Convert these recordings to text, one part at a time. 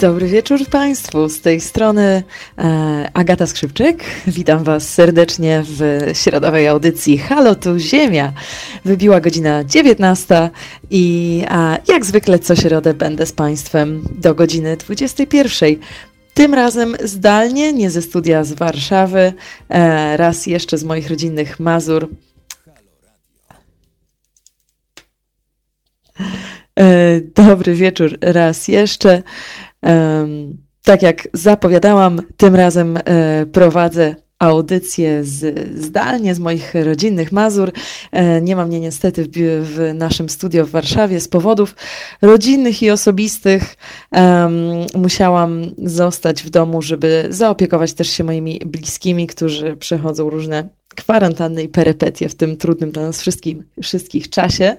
Dobry wieczór Państwu. Z tej strony e, Agata Skrzypczyk. Witam Was serdecznie w środowej audycji Halo tu Ziemia. Wybiła godzina 19 i jak zwykle co środę będę z Państwem do godziny 21. Tym razem zdalnie, nie ze studia z Warszawy, e, raz jeszcze z moich rodzinnych Mazur. E, dobry wieczór raz jeszcze. Tak jak zapowiadałam, tym razem e, prowadzę audycję z, zdalnie z moich rodzinnych Mazur. E, nie ma mnie niestety w, w naszym studio w Warszawie z powodów rodzinnych i osobistych. Musiałam zostać w domu, żeby zaopiekować też się moimi bliskimi, którzy przechodzą różne kwarantanny i perypetie w tym trudnym dla nas wszystkim, wszystkich czasie.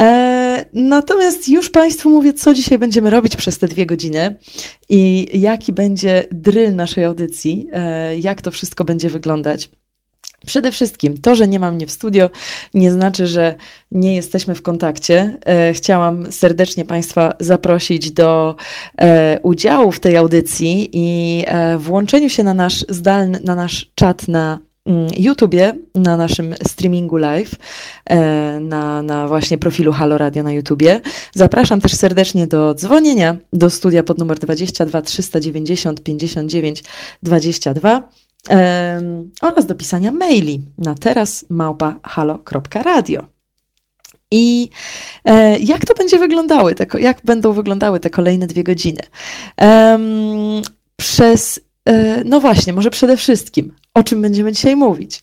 E, natomiast już Państwu mówię, co dzisiaj będziemy robić przez te dwie godziny i jaki będzie dryl naszej audycji, e, jak to wszystko będzie wyglądać. Przede wszystkim to, że nie ma mnie w studio, nie znaczy, że nie jesteśmy w kontakcie. E, chciałam serdecznie Państwa zaprosić do e, udziału w tej audycji i e, włączeniu się na nasz zdalny, na nasz czat na YouTubie, na naszym streamingu live, e, na, na właśnie profilu Halo Radio na YouTubie. Zapraszam też serdecznie do dzwonienia do studia pod numer 22 390 59 22 oraz do pisania maili na teraz małpa halo.radio. I e, jak to będzie wyglądały, jak będą wyglądały te kolejne dwie godziny? przez no właśnie, może przede wszystkim, o czym będziemy dzisiaj mówić?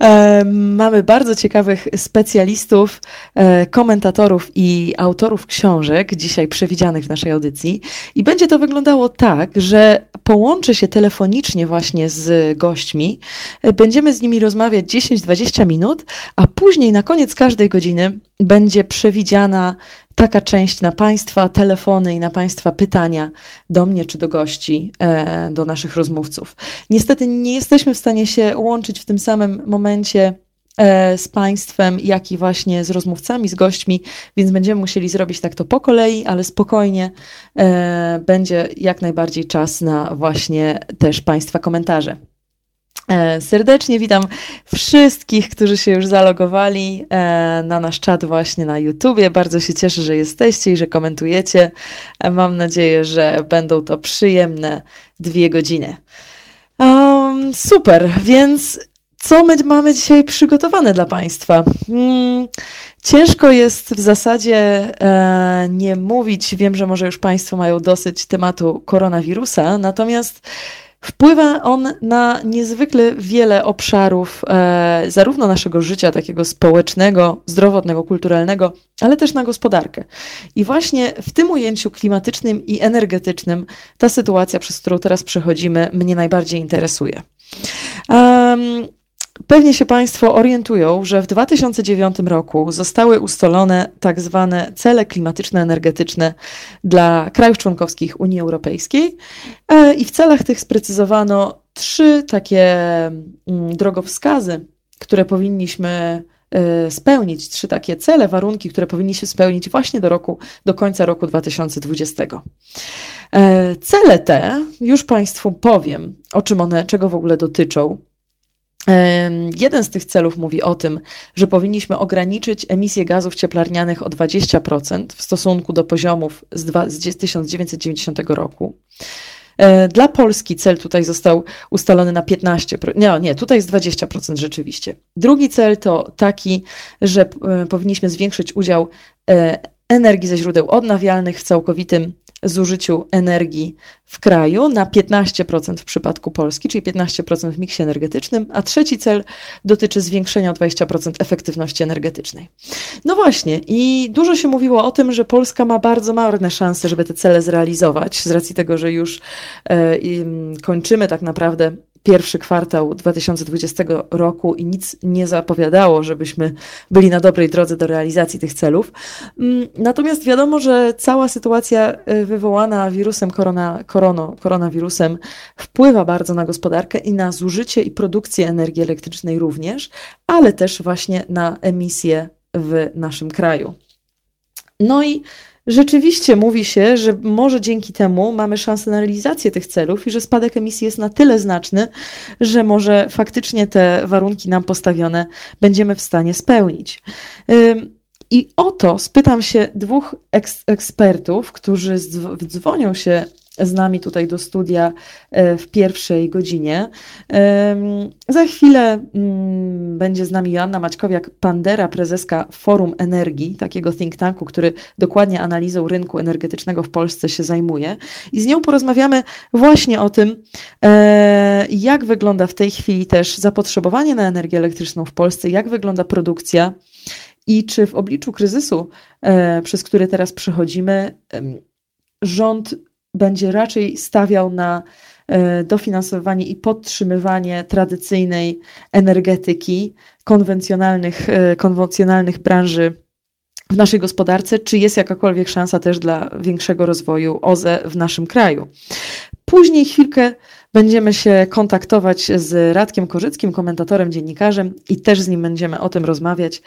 E, mamy bardzo ciekawych specjalistów, e, komentatorów i autorów książek dzisiaj przewidzianych w naszej audycji. I będzie to wyglądało tak, że połączę się telefonicznie właśnie z gośćmi. Będziemy z nimi rozmawiać 10-20 minut, a później na koniec każdej godziny będzie przewidziana taka część na Państwa telefony i na Państwa pytania do mnie czy do gości, e, do naszych rozmówców. Niestety nie jesteśmy w stanie się łączyć w tym samym momencie e, z Państwem, jak i właśnie z rozmówcami, z gośćmi, więc będziemy musieli zrobić tak to po kolei, ale spokojnie e, będzie jak najbardziej czas na właśnie też Państwa komentarze. E, serdecznie witam wszystkich, którzy się już zalogowali e, na nasz czat właśnie na YouTubie. Bardzo się cieszę, że jesteście i że komentujecie. E, mam nadzieję, że będą to przyjemne dwie godziny. Um, super, więc co my mamy dzisiaj przygotowane dla Państwa? Hmm, ciężko jest w zasadzie e, nie mówić. Wiem, że może już Państwo mają dosyć tematu koronawirusa, natomiast Wpływa on na niezwykle wiele obszarów, e, zarówno naszego życia takiego społecznego, zdrowotnego, kulturalnego, ale też na gospodarkę. I właśnie w tym ujęciu klimatycznym i energetycznym ta sytuacja, przez którą teraz przechodzimy, mnie najbardziej interesuje. Um, Pewnie się Państwo orientują, że w 2009 roku zostały ustalone tak zwane cele klimatyczno-energetyczne dla krajów członkowskich Unii Europejskiej e, i w celach tych sprecyzowano trzy takie mm, drogowskazy, które powinniśmy e, spełnić, trzy takie cele, warunki, które powinniśmy spełnić właśnie do roku, do końca roku 2020. E, cele te, już Państwu powiem, o czym one, czego w ogóle dotyczą. Jeden z tych celów mówi o tym, że powinniśmy ograniczyć emisję gazów cieplarnianych o 20% w stosunku do poziomów z, dwa, z 1990 roku. E, dla Polski cel tutaj został ustalony na 15%. Nie, nie, tutaj jest 20% rzeczywiście. Drugi cel to taki, że e, powinniśmy zwiększyć udział e, energii ze źródeł odnawialnych w całkowitym zużyciu energii w kraju na 15% w przypadku Polski, czyli 15% w miksie energetycznym, a trzeci cel dotyczy zwiększenia o 20% efektywności energetycznej. No właśnie, i dużo się mówiło o tym, że Polska ma bardzo marne szanse, żeby te cele zrealizować, z racji tego, że już e, kończymy tak naprawdę pierwszy kwartał 2020 roku i nic nie zapowiadało, żebyśmy byli na dobrej drodze do realizacji tych celów. Mm, natomiast wiadomo, że cała sytuacja y, wywołana wirusem korona, korono, koronawirusem wpływa bardzo na gospodarkę i na zużycie i produkcję energii elektrycznej również, ale też właśnie na emisję w naszym kraju. No i rzeczywiście mówi się, że może dzięki temu mamy szansę na realizację tych celów i że spadek emisji jest na tyle znaczny, że może faktycznie te warunki nam postawione będziemy w stanie spełnić. I oto spytam się dwóch eks ekspertów, którzy dzwonią się z nami tutaj do studia e, w pierwszej godzinie. Za chwilę mm, będzie z nami Joanna Maćkowiak-Pandera, prezeska Forum Energii, takiego think tanku, który dokładnie analizą rynku energetycznego w Polsce się zajmuje. I z nią porozmawiamy właśnie o tym, e, jak wygląda w tej chwili też zapotrzebowanie na energię elektryczną w Polsce, jak wygląda produkcja i czy w obliczu kryzysu, e, przez który teraz przechodzimy, rząd będzie raczej stawiał na e, dofinansowanie i podtrzymywanie tradycyjnej energetyki, konwencjonalnych, e, konwencjonalnych branży w naszej gospodarce, czy jest jakakolwiek szansa też dla większego rozwoju OZE w naszym kraju. Później chwilkę będziemy się kontaktować z Radkiem Korzyckim, komentatorem, dziennikarzem i też z nim będziemy o tym rozmawiać,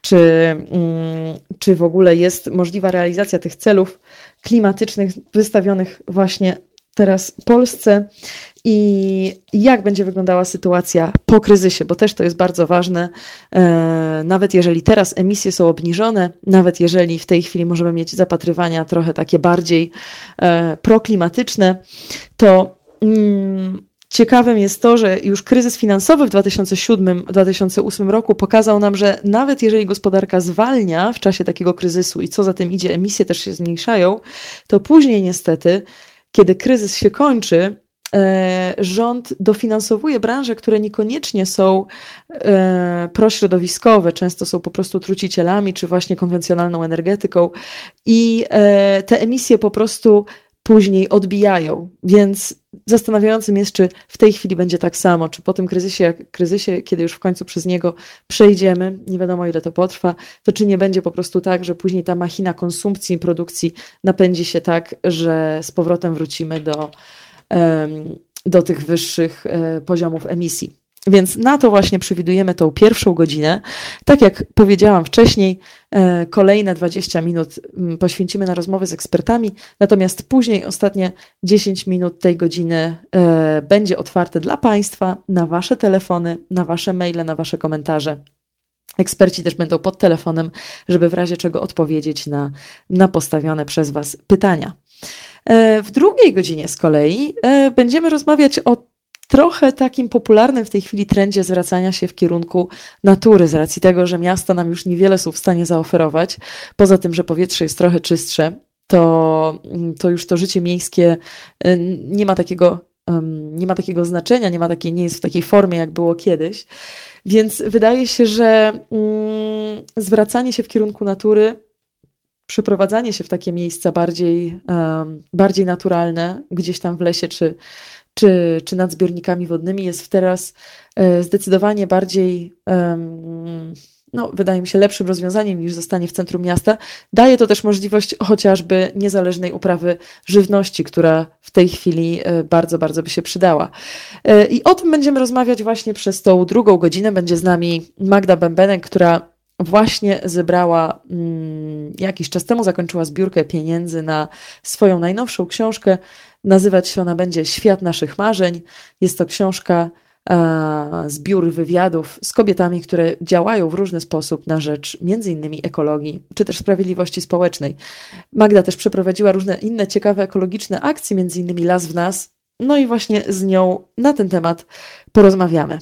czy, mm, czy w ogóle jest możliwa realizacja tych celów klimatycznych wystawionych właśnie teraz Polsce i jak będzie wyglądała sytuacja po kryzysie, bo też to jest bardzo ważne. E, nawet jeżeli teraz emisje są obniżone, nawet jeżeli w tej chwili możemy mieć zapatrywania trochę takie bardziej e, proklimatyczne, to mm, ciekawym jest to, że już kryzys finansowy w 2007-2008 roku pokazał nam, że nawet jeżeli gospodarka zwalnia w czasie takiego kryzysu i co za tym idzie, emisje też się zmniejszają, to później niestety, kiedy kryzys się kończy, e, rząd dofinansowuje branże, które niekoniecznie są e, prośrodowiskowe, często są po prostu trucicielami, czy właśnie konwencjonalną energetyką i e, te emisje po prostu później odbijają. Więc zastanawiającym jest, czy w tej chwili będzie tak samo, czy po tym kryzysie, kryzysie, kiedy już w końcu przez niego przejdziemy, nie wiadomo ile to potrwa, to czy nie będzie po prostu tak, że później ta machina konsumpcji i produkcji napędzi się tak, że z powrotem wrócimy do, do tych wyższych e, poziomów emisji. Więc na to właśnie przewidujemy tą pierwszą godzinę. Tak jak powiedziałam wcześniej, e, kolejne 20 minut mm, poświęcimy na rozmowy z ekspertami, natomiast później ostatnie 10 minut tej godziny e, będzie otwarte dla Państwa na Wasze telefony, na Wasze maile, na Wasze komentarze. Eksperci też będą pod telefonem, żeby w razie czego odpowiedzieć na, na postawione przez Was pytania. E, w drugiej godzinie z kolei będziemy rozmawiać o trochę takim popularnym w tej chwili trendzie zwracania się w kierunku natury, z racji tego, że miasta nam już niewiele są w stanie zaoferować. Poza tym, że powietrze jest trochę czystsze, to, to już to życie miejskie y, nie ma takiego, nie ma takiego znaczenia, nie, ma takiej, nie jest w takiej formie, jak było kiedyś. Więc wydaje się, że mm, zwracanie się w kierunku natury przeprowadzanie się w takie miejsca bardziej, bardziej naturalne, gdzieś tam w lesie czy, czy, czy nad zbiornikami wodnymi jest teraz e, zdecydowanie bardziej, no, wydaje mi się, lepszym rozwiązaniem niż zostanie w centrum miasta. Daje to też możliwość chociażby niezależnej uprawy żywności, która w tej chwili e, bardzo, bardzo by się przydała. E, I o tym będziemy rozmawiać właśnie przez tą drugą godzinę. Będzie z nami Magda Bębenek, która właśnie zebrała mm, jakiś czas temu, zakończyła zbiórkę pieniędzy na swoją najnowszą książkę Nazywać się ona będzie Świat naszych marzeń. Jest to książka, e, zbiór wywiadów z kobietami, które działają w różny sposób na rzecz między innymi ekologii, czy też sprawiedliwości społecznej. Magda też przeprowadziła różne inne ciekawe ekologiczne akcje, między innymi Las w Nas. No i właśnie z nią na ten temat porozmawiamy.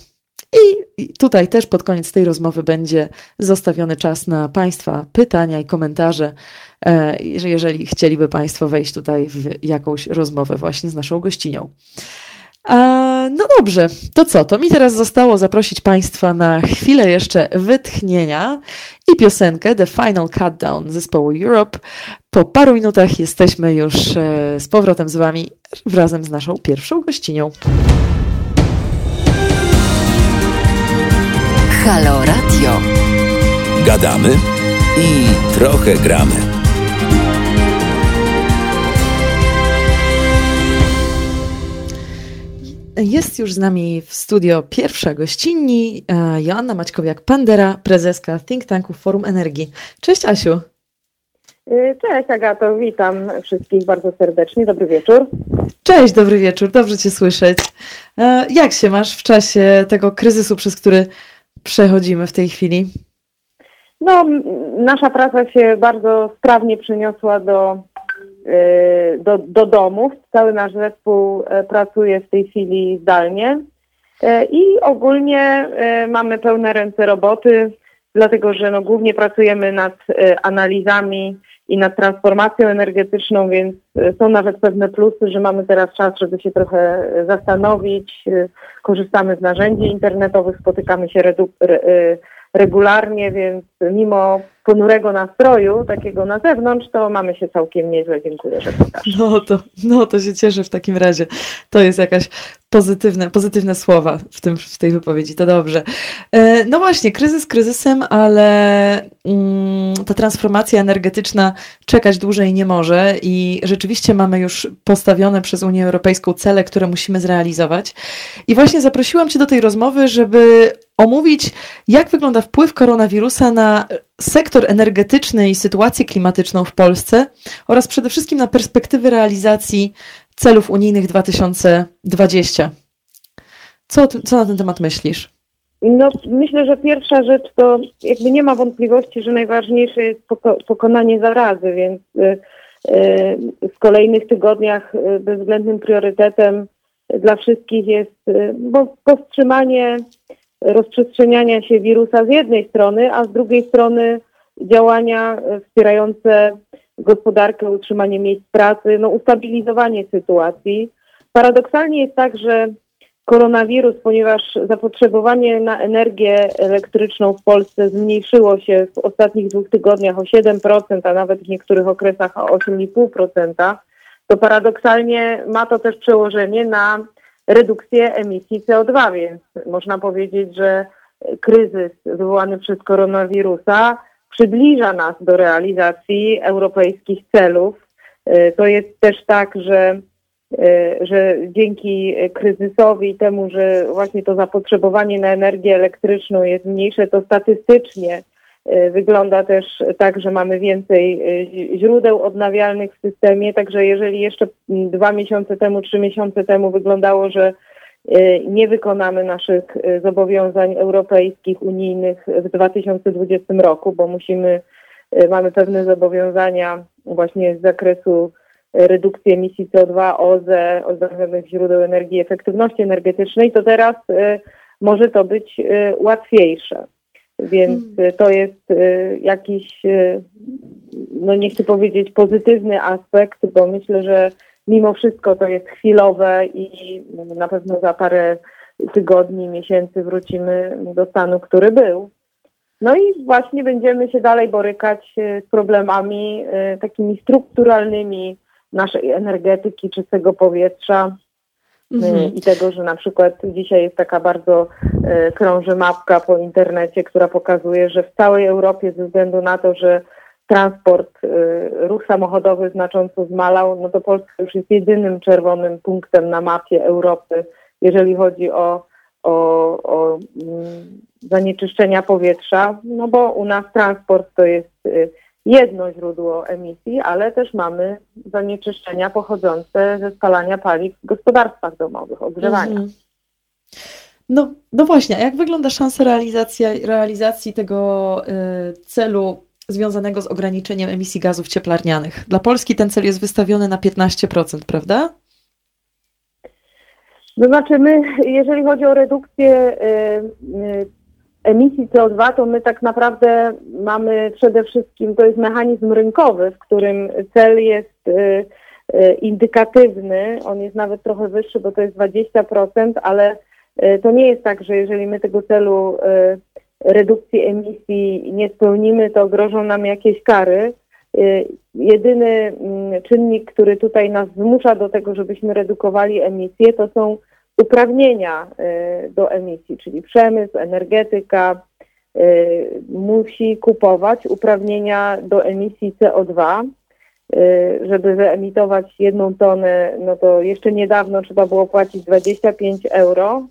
I tutaj też pod koniec tej rozmowy będzie zostawiony czas na Państwa pytania i komentarze, e, jeżeli chcieliby Państwo wejść tutaj w jakąś rozmowę właśnie z naszą gościnią. No dobrze, to co? To mi teraz zostało zaprosić Państwa na chwilę jeszcze wytchnienia i piosenkę The Final Countdown zespołu Europe. Po paru minutach jesteśmy już e, z powrotem z Wami razem z naszą pierwszą gościnią. Halo Radio. Gadamy i trochę gramy. Jest już z nami w studio pierwsza gościnni, e, Joanna Maćkowiak-Pandera, prezeska think tanku Forum Energii. Cześć Asiu. Cześć Agato, witam wszystkich bardzo serdecznie. Dobry wieczór. Cześć, dobry wieczór, dobrze Cię słyszeć. Jak się masz w czasie tego kryzysu, przez który przechodzimy w tej chwili? No, nasza praca się bardzo sprawnie przeniosła do, y, do, do domów. Cały nasz zespół e, pracuje w tej chwili zdalnie e, i ogólnie e, mamy pełne ręce roboty, dlatego że no, głównie pracujemy nad analizami i nad transformacją energetyczną, więc są nawet pewne plusy, że mamy teraz czas, żeby się trochę zastanowić. Korzystamy z narzędzi internetowych, spotykamy się regularnie, więc mimo ponurego nastroju, takiego na zewnątrz, to mamy się całkiem nieźle. Dziękuję, że pytasz. No to, no to się cieszę w takim razie. To jest jakaś pozytywne, pozytywne słowa w, tym, w tej wypowiedzi, to dobrze. E, no właśnie, kryzys kryzysem, ale mm, ta transformacja energetyczna czekać dłużej nie może i rzeczywiście mamy już postawione przez Unię Europejską cele, które musimy zrealizować. I właśnie zaprosiłam Cię do tej rozmowy, żeby omówić, jak wygląda wpływ koronawirusa na sektor energetyczny i sytuację klimatyczną w Polsce oraz przede wszystkim na perspektywy realizacji celów unijnych 2020. Co, co na ten temat myślisz? No, myślę, że pierwsza rzecz to jakby nie ma wątpliwości, że najważniejsze jest poko pokonanie zarazy, więc y, y, w kolejnych tygodniach y, bezwzględnym priorytetem dla wszystkich jest y, powstrzymanie rozprzestrzeniania się wirusa z jednej strony, a z drugiej strony działania wspierające gospodarkę, utrzymanie miejsc pracy, no ustabilizowanie sytuacji. Paradoksalnie jest tak, że koronawirus, ponieważ zapotrzebowanie na energię elektryczną w Polsce zmniejszyło się w ostatnich dwóch tygodniach o 7%, a nawet w niektórych okresach o 8,5%, to paradoksalnie ma to też przełożenie na redukcję emisji CO2, więc można powiedzieć, że kryzys wywołany przez koronawirusa przybliża nas do realizacji europejskich celów. E, to jest też tak, że, e, że dzięki kryzysowi i temu, że właśnie to zapotrzebowanie na energię elektryczną jest mniejsze, to statystycznie e, wygląda też tak, że mamy więcej źródeł odnawialnych w systemie. Także jeżeli jeszcze dwa miesiące temu, trzy miesiące temu wyglądało, że nie wykonamy naszych e, zobowiązań europejskich, unijnych w 2020 roku, bo musimy, e, mamy pewne zobowiązania właśnie z zakresu redukcji emisji CO2, OZE, odnawialnych źródeł energii, efektywności energetycznej, to teraz może to być łatwiejsze. Więc hmm. to jest jakiś, no nie chcę powiedzieć pozytywny aspekt, bo myślę, że mimo wszystko to jest chwilowe i na pewno za parę tygodni, miesięcy wrócimy do stanu, który był. No i właśnie będziemy się dalej borykać e, z problemami e, takimi strukturalnymi naszej energetyki, czystego powietrza e, mhm. i tego, że na przykład dzisiaj jest taka bardzo krąży mapka po internecie, która pokazuje, że w całej Europie ze względu na to, że transport, y, ruch samochodowy znacząco zmalał, no to Polska już jest jedynym czerwonym punktem na mapie Europy, jeżeli chodzi o, o, o mm, zanieczyszczenia powietrza, no bo u nas transport to jest y, jedno źródło emisji, ale też mamy zanieczyszczenia pochodzące ze spalania paliw w gospodarstwach domowych, ogrzewania. Mhm. No, no właśnie, a jak wygląda szansa realizacji, realizacji tego y, celu związanego z ograniczeniem emisji gazów cieplarnianych. Dla Polski ten cel jest wystawiony na 15%, prawda? To znaczy my, jeżeli chodzi o redukcję y, y, emisji CO2, to my tak naprawdę mamy przede wszystkim, to jest mechanizm rynkowy, w którym cel jest y, indykatywny, on jest nawet trochę wyższy, bo to jest 20%, ale to nie jest tak, że jeżeli my tego celu redukcji emisji nie spełnimy, to grożą nam jakieś kary. Y, jedyny mm, czynnik, który tutaj nas zmusza do tego, żebyśmy redukowali emisje, to są uprawnienia y, do emisji, czyli przemysł, energetyka y, musi kupować uprawnienia do emisji CO2. Żeby wyemitować jedną tonę, no to jeszcze niedawno trzeba było płacić 25 euro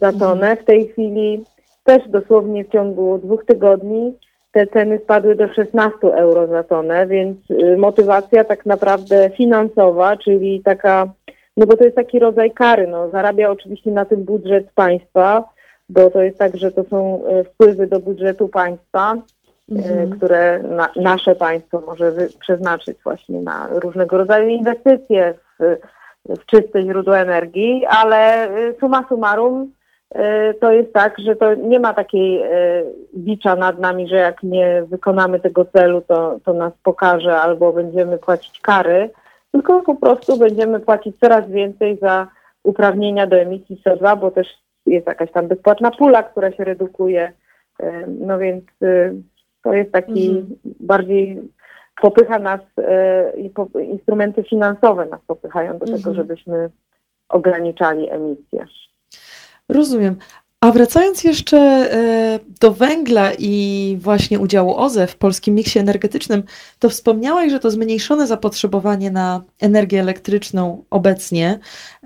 za tonę. W tej chwili też dosłownie w ciągu dwóch tygodni te ceny spadły do 16 euro za tonę, więc motywacja tak naprawdę finansowa, czyli taka, no bo to jest taki rodzaj kary, no zarabia oczywiście na tym budżet państwa, bo to jest tak, że to są wpływy do budżetu państwa, mhm. które na, nasze państwo może wy, przeznaczyć właśnie na różnego rodzaju inwestycje w, w czyste źródła energii, ale suma summarum to jest tak, że to nie ma takiej e, bicza nad nami, że jak nie wykonamy tego celu, to, to nas pokaże albo będziemy płacić kary, tylko po prostu będziemy płacić coraz więcej za uprawnienia do emisji CO2, bo też jest jakaś tam bezpłatna pula, która się redukuje. E, no więc to jest taki mhm. bardziej popycha nas i instrumenty finansowe nas popychają do mhm. tego, żebyśmy ograniczali emisję. Rozumiem. A wracając jeszcze e, do węgla i właśnie udziału OZE w polskim miksie energetycznym, to wspomniałaś, że to zmniejszone zapotrzebowanie na energię elektryczną obecnie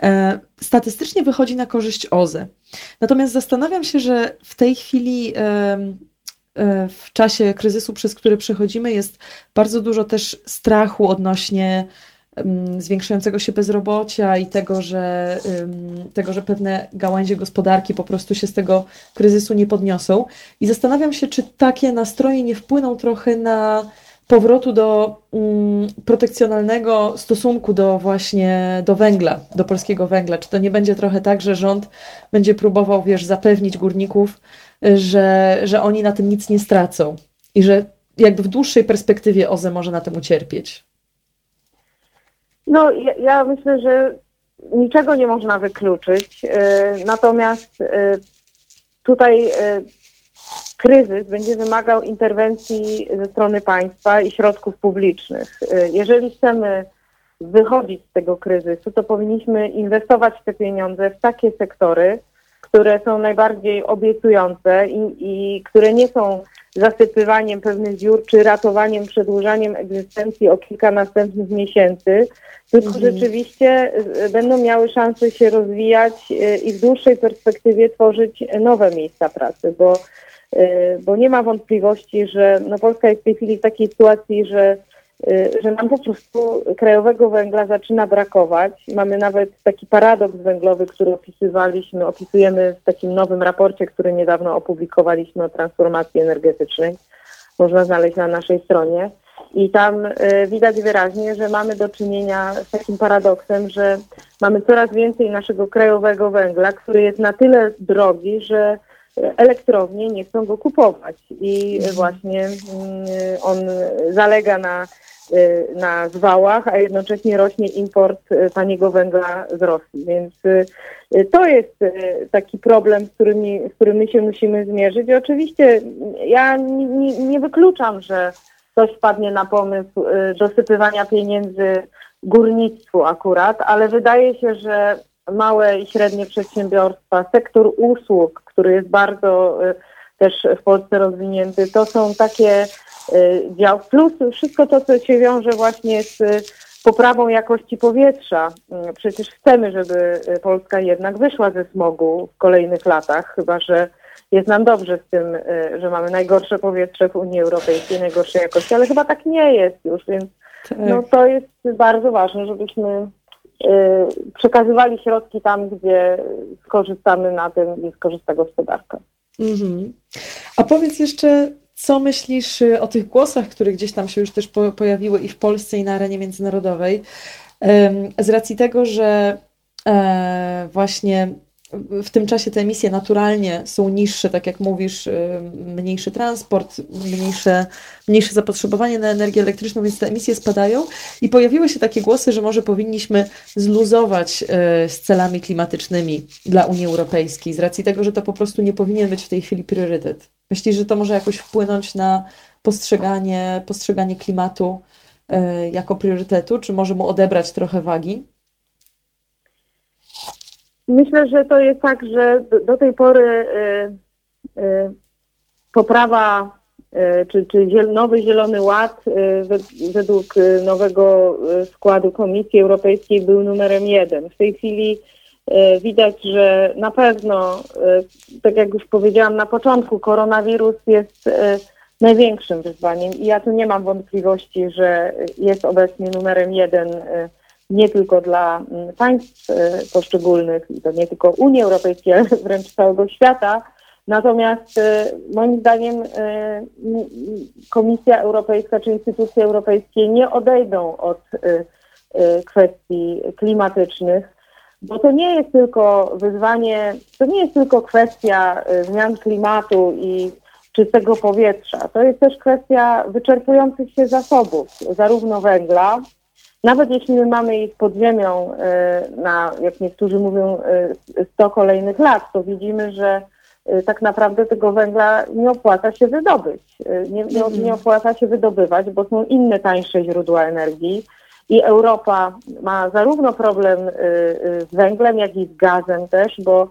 e, statystycznie wychodzi na korzyść OZE. Natomiast zastanawiam się, że w tej chwili e, w czasie kryzysu, przez który przechodzimy, jest bardzo dużo też strachu odnośnie zwiększającego się bezrobocia i tego że, tego, że pewne gałęzie gospodarki po prostu się z tego kryzysu nie podniosą. I zastanawiam się, czy takie nastroje nie wpłyną trochę na powrotu do protekcjonalnego stosunku do właśnie do węgla, do polskiego węgla. Czy to nie będzie trochę tak, że rząd będzie próbował, wiesz, zapewnić górników, że, że oni na tym nic nie stracą i że jakby w dłuższej perspektywie OZE może na tym ucierpieć? No, ja, ja myślę, że niczego nie można wykluczyć. E, natomiast e, tutaj e, kryzys będzie wymagał interwencji ze strony państwa i środków publicznych. Jeżeli chcemy wychodzić z tego kryzysu, to powinniśmy inwestować te pieniądze w takie sektory, które są najbardziej obiecujące i, i które nie są zasypywaniem pewnych dziur, czy ratowaniem, przedłużaniem egzystencji o kilka następnych miesięcy, tylko mhm. rzeczywiście y, będą miały szansę się rozwijać y, i w dłuższej perspektywie tworzyć nowe miejsca pracy, bo, y, bo nie ma wątpliwości, że no Polska jest w tej chwili w takiej sytuacji, że że nam po prostu krajowego węgla zaczyna brakować. Mamy nawet taki paradoks węglowy, który opisywaliśmy, opisujemy w takim nowym raporcie, który niedawno opublikowaliśmy o transformacji energetycznej. Można znaleźć na naszej stronie. I tam y, widać wyraźnie, że mamy do czynienia z takim paradoksem, że mamy coraz więcej naszego krajowego węgla, który jest na tyle drogi, że elektrownie nie chcą go kupować. I mhm. właśnie mm, on zalega na Y, na zwałach, a jednocześnie rośnie import y, taniego węgla z Rosji. Więc y, to jest taki problem, z, którymi, z którym my się musimy zmierzyć. I oczywiście ja nie, nie, nie wykluczam, że ktoś wpadnie na pomysł dosypywania pieniędzy górnictwu akurat, ale wydaje się, że małe i średnie przedsiębiorstwa, sektor usług, który jest bardzo też w Polsce rozwinięty, to są takie Y, dział, plus wszystko to, co się wiąże właśnie z poprawą jakości powietrza. Y, przecież chcemy, żeby Polska jednak wyszła ze smogu w kolejnych latach, chyba że jest nam dobrze z tym, y, że mamy najgorsze powietrze w Unii Europejskiej, najgorszej jakości, ale chyba tak nie jest już, więc tak. no, to jest bardzo ważne, żebyśmy przekazywali środki tam, gdzie skorzystamy na tym i skorzysta gospodarka. Mhm. A powiedz jeszcze, co myślisz y, o tych głosach, które gdzieś tam się już też pojawiły i w Polsce, i na arenie międzynarodowej, z racji tego, że e, właśnie w tym czasie te emisje naturalnie są niższe, tak jak mówisz, y, mniejszy transport, mniejsze, mniejsze zapotrzebowanie na energię elektryczną, więc te emisje spadają. I pojawiły się takie głosy, że może powinniśmy zluzować y, z celami klimatycznymi dla Unii Europejskiej, z racji tego, że to po prostu nie powinien być w tej chwili priorytet. Myślisz, że to może jakoś wpłynąć na postrzeganie, postrzeganie klimatu y, jako priorytetu, czy może mu odebrać trochę wagi? Myślę, że to jest tak, że do, tej pory y, y, poprawa czy, czy nowy Zielony Ład według nowego składu Komisji Europejskiej był numerem jeden. W tej chwili widać, że na pewno, tak jak już powiedziałam na początku, koronawirus jest największym wyzwaniem. I ja tu nie mam wątpliwości, że jest obecnie numerem jeden nie tylko dla mm, państw poszczególnych, i to nie tylko Unii Europejskiej, ale wręcz całego świata, Natomiast moim zdaniem Komisja Europejska czy instytucje europejskie nie odejdą od kwestii klimatycznych, bo to nie jest tylko wyzwanie, to nie jest tylko kwestia zmian klimatu i czystego powietrza. To jest też kwestia wyczerpujących się zasobów, zarówno węgla, nawet jeśli my mamy ich pod ziemią na, jak niektórzy mówią, 100 kolejnych lat, to widzimy, że Y, tak naprawdę tego węgla nie opłaca się wydobyć. Y, nie, nie, mhm. nie opłaca się wydobywać, bo są inne tańsze źródła energii. I Europa ma zarówno problem y, z węglem, jak i z gazem też, bo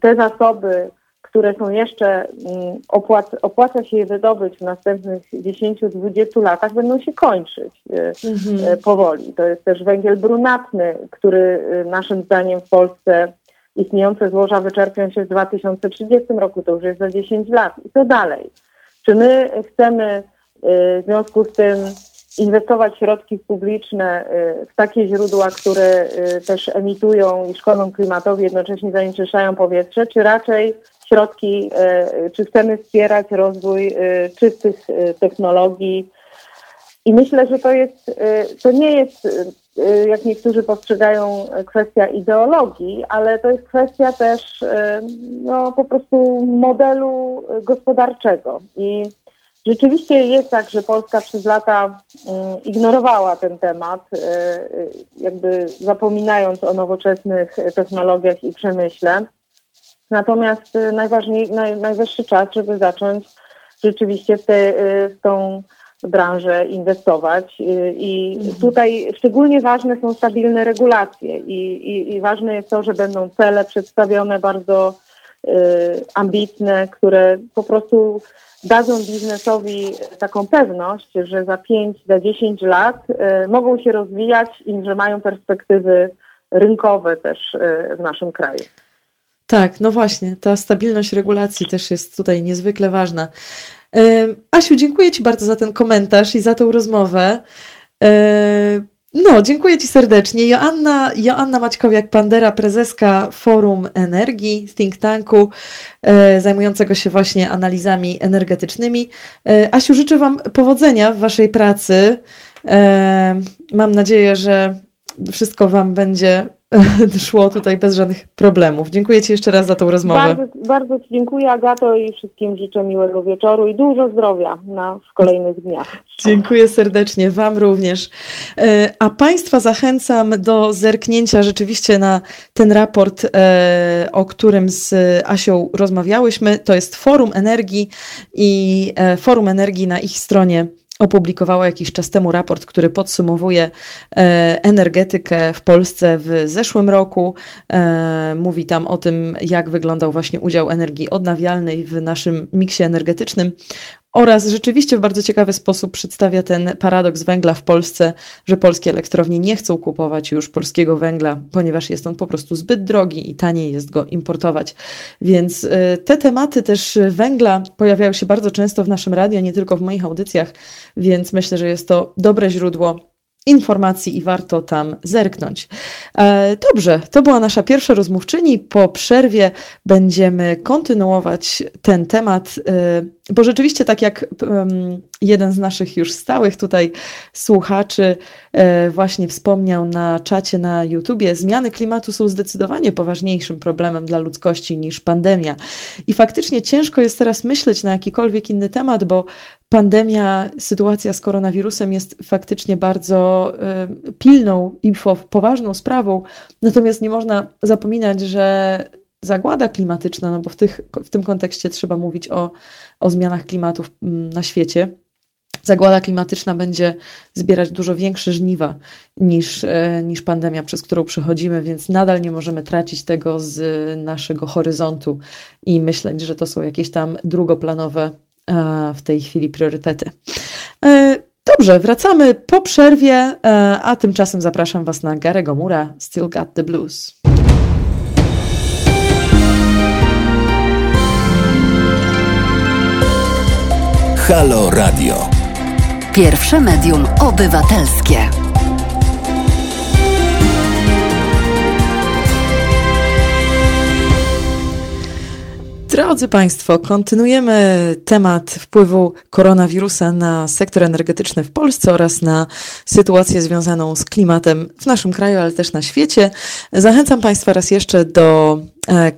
te zasoby, które są jeszcze, mm, opłaca, opłaca się je wydobyć w następnych 10-20 latach, będą się kończyć mhm. powoli. To jest też węgiel brunatny, który naszym zdaniem w Polsce istniejące złoża wyczerpią się w 2030 roku, to już jest za 10 lat i co dalej. Czy my chcemy y, w związku z tym inwestować środki publiczne y, w takie źródła, które y, też emitują i szkodzą klimatowi, jednocześnie zanieczyszczają powietrze, czy raczej środki, czy chcemy wspierać rozwój czystych technologii. I myślę, że to jest, to nie jest Y, jak niektórzy postrzegają, kwestia ideologii, ale to jest kwestia też y, no, po prostu modelu gospodarczego. I rzeczywiście jest tak, że Polska przez lata y, ignorowała ten temat, jakby zapominając o nowoczesnych technologiach i przemyśle. Natomiast najważniej, naj, najwyższy czas, żeby zacząć rzeczywiście w, te, w tą branżę inwestować i mhm. tutaj szczególnie ważne są stabilne regulacje i, i, i ważne jest to, że będą cele przedstawione bardzo ambitne, które po prostu dadzą biznesowi taką pewność, że za 5, za 10 lat y, mogą się rozwijać i że mają perspektywy rynkowe też y, w naszym kraju. Tak, no właśnie, ta stabilność regulacji też jest tutaj niezwykle ważna. Asiu, dziękuję Ci bardzo za ten komentarz i za tą rozmowę. No, dziękuję Ci serdecznie. Joanna, Joanna Maćkowiak-Pandera, prezeska Forum Energii, think tanku e, zajmującego się właśnie analizami energetycznymi. E, Asiu, życzę Wam powodzenia w Waszej pracy. E, mam nadzieję, że wszystko Wam będzie szło tutaj bez żadnych problemów. Dziękuję Ci jeszcze raz za tą rozmowę. Bardzo, bardzo Ci dziękuję Agato i wszystkim życzę miłego wieczoru i dużo zdrowia na, w kolejnych dniach. Dziękuję serdecznie, Wam również. E, a Państwa zachęcam do zerknięcia rzeczywiście na ten raport, e, o którym z Asią rozmawiałyśmy. To jest Forum Energii i e, Forum Energii na ich stronie opublikowała jakiś czas temu raport, który podsumowuje e, energetykę w Polsce w zeszłym roku. E, mówi tam o tym, jak wyglądał właśnie udział energii odnawialnej w naszym miksie energetycznym oraz rzeczywiście w bardzo ciekawy sposób przedstawia ten paradoks węgla w Polsce, że polskie elektrownie nie chcą kupować już polskiego węgla, ponieważ jest on po prostu zbyt drogi i taniej jest go importować. Więc y, te tematy też węgla pojawiają się bardzo często w naszym radiu, nie tylko w moich audycjach, więc myślę, że jest to dobre źródło informacji i warto tam zerknąć. E, dobrze, to była nasza pierwsza rozmówczyni. Po przerwie będziemy kontynuować ten temat, e, bo rzeczywiście, tak jak jeden z naszych już stałych tutaj słuchaczy e, właśnie wspomniał na czacie na YouTubie, zmiany klimatu są zdecydowanie poważniejszym problemem dla ludzkości niż pandemia. I faktycznie ciężko jest teraz myśleć na jakikolwiek inny temat, bo pandemia, sytuacja z koronawirusem jest faktycznie bardzo y, pilną i poważną sprawą. Natomiast nie można zapominać, że zagłada klimatyczna, no bo w, tych, w tym kontekście trzeba mówić o, o zmianach klimatów mm, na świecie. Zagłada klimatyczna będzie zbierać dużo większe żniwa niż, e, niż pandemia, przez którą przechodzimy, więc nadal nie możemy tracić tego z naszego horyzontu i myśleć, że to są jakieś tam drugoplanowe w tej chwili priorytety. E, dobrze, wracamy po przerwie, e, a tymczasem zapraszam Was na Garego Mura, Still Got the Blues. Halo Radio. Pierwsze medium obywatelskie. Drodzy Państwo, kontynuujemy temat wpływu koronawirusa na sektor energetyczny w Polsce oraz na sytuację związaną z klimatem w naszym kraju, ale też na świecie. Zachęcam Państwa raz jeszcze do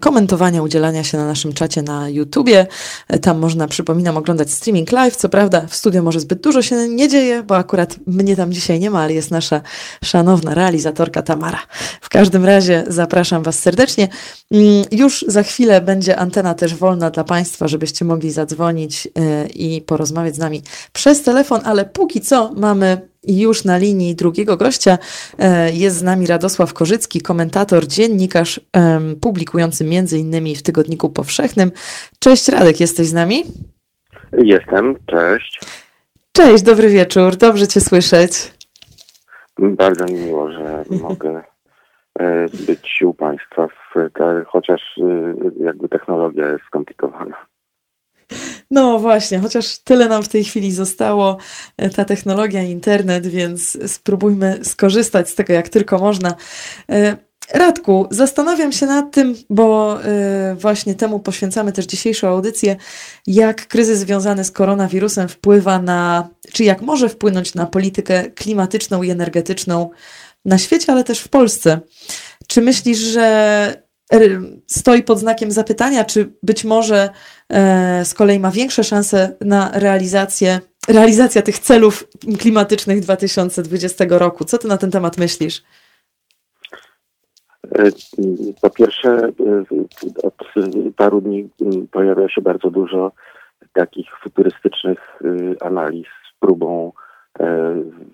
komentowania, udzielania się na naszym czacie na YouTubie. E, tam można, przypominam, oglądać streaming live. Co prawda w studio może zbyt dużo się nie dzieje, bo akurat mnie tam dzisiaj nie ma, ale jest nasza szanowna realizatorka Tamara. W każdym razie zapraszam Was serdecznie. Mm, już za chwilę będzie antena też wolna dla Państwa, żebyście mogli zadzwonić e, i porozmawiać z nami przez telefon, ale póki co mamy już na linii drugiego gościa e, jest z nami Radosław Korzycki, komentator, dziennikarz publikujący między innymi w Tygodniku Powszechnym. Cześć Radek, jesteś z nami? Jestem, cześć. Cześć, dobry wieczór, dobrze Cię słyszeć. Bardzo mi miło, że mogę e, być u Państwa, w, chociaż e, jakby technologia jest skomplikowana. No właśnie, chociaż tyle nam w tej chwili zostało, e, ta technologia, internet, więc spróbujmy skorzystać z tego jak tylko można. E, Radku, zastanawiam się nad tym, bo e, właśnie temu poświęcamy też dzisiejszą audycję, jak kryzys związany z koronawirusem wpływa na, czy jak może wpłynąć na politykę klimatyczną i energetyczną na świecie, ale też w Polsce. Czy myślisz, że stoi pod znakiem zapytania, czy być może e, z kolei ma większe szanse na realizację, realizacja tych celów klimatycznych 2020 roku. Co ty na ten temat myślisz? E, po pierwsze, e, od paru dni pojawia się bardzo dużo takich futurystycznych analiz z próbą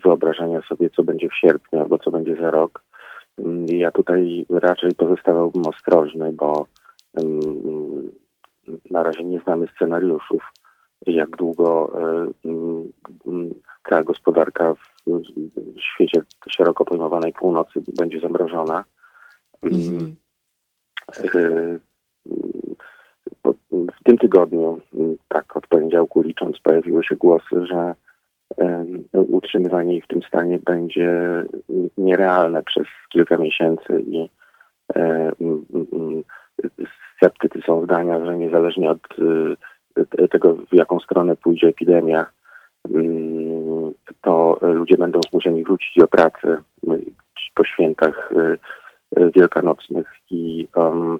wyobrażenia sobie, co będzie w sierpniu albo co będzie za rok. Ja tutaj raczej pozostawałbym ostrożny, bo na razie nie znamy scenariuszów, jak długo ta gospodarka w świecie szeroko pojmowanej północy będzie zamrożona. Mm. W tym tygodniu, tak od poniedziałku licząc, pojawiły się głosy, że utrzymywanie ich w tym stanie będzie nierealne przez kilka miesięcy i sceptycy są zdania, że niezależnie od e, tego, w jaką stronę pójdzie epidemia, to ludzie będą zmuszeni wrócić do pracy po świętach e, wielkanocnych i um,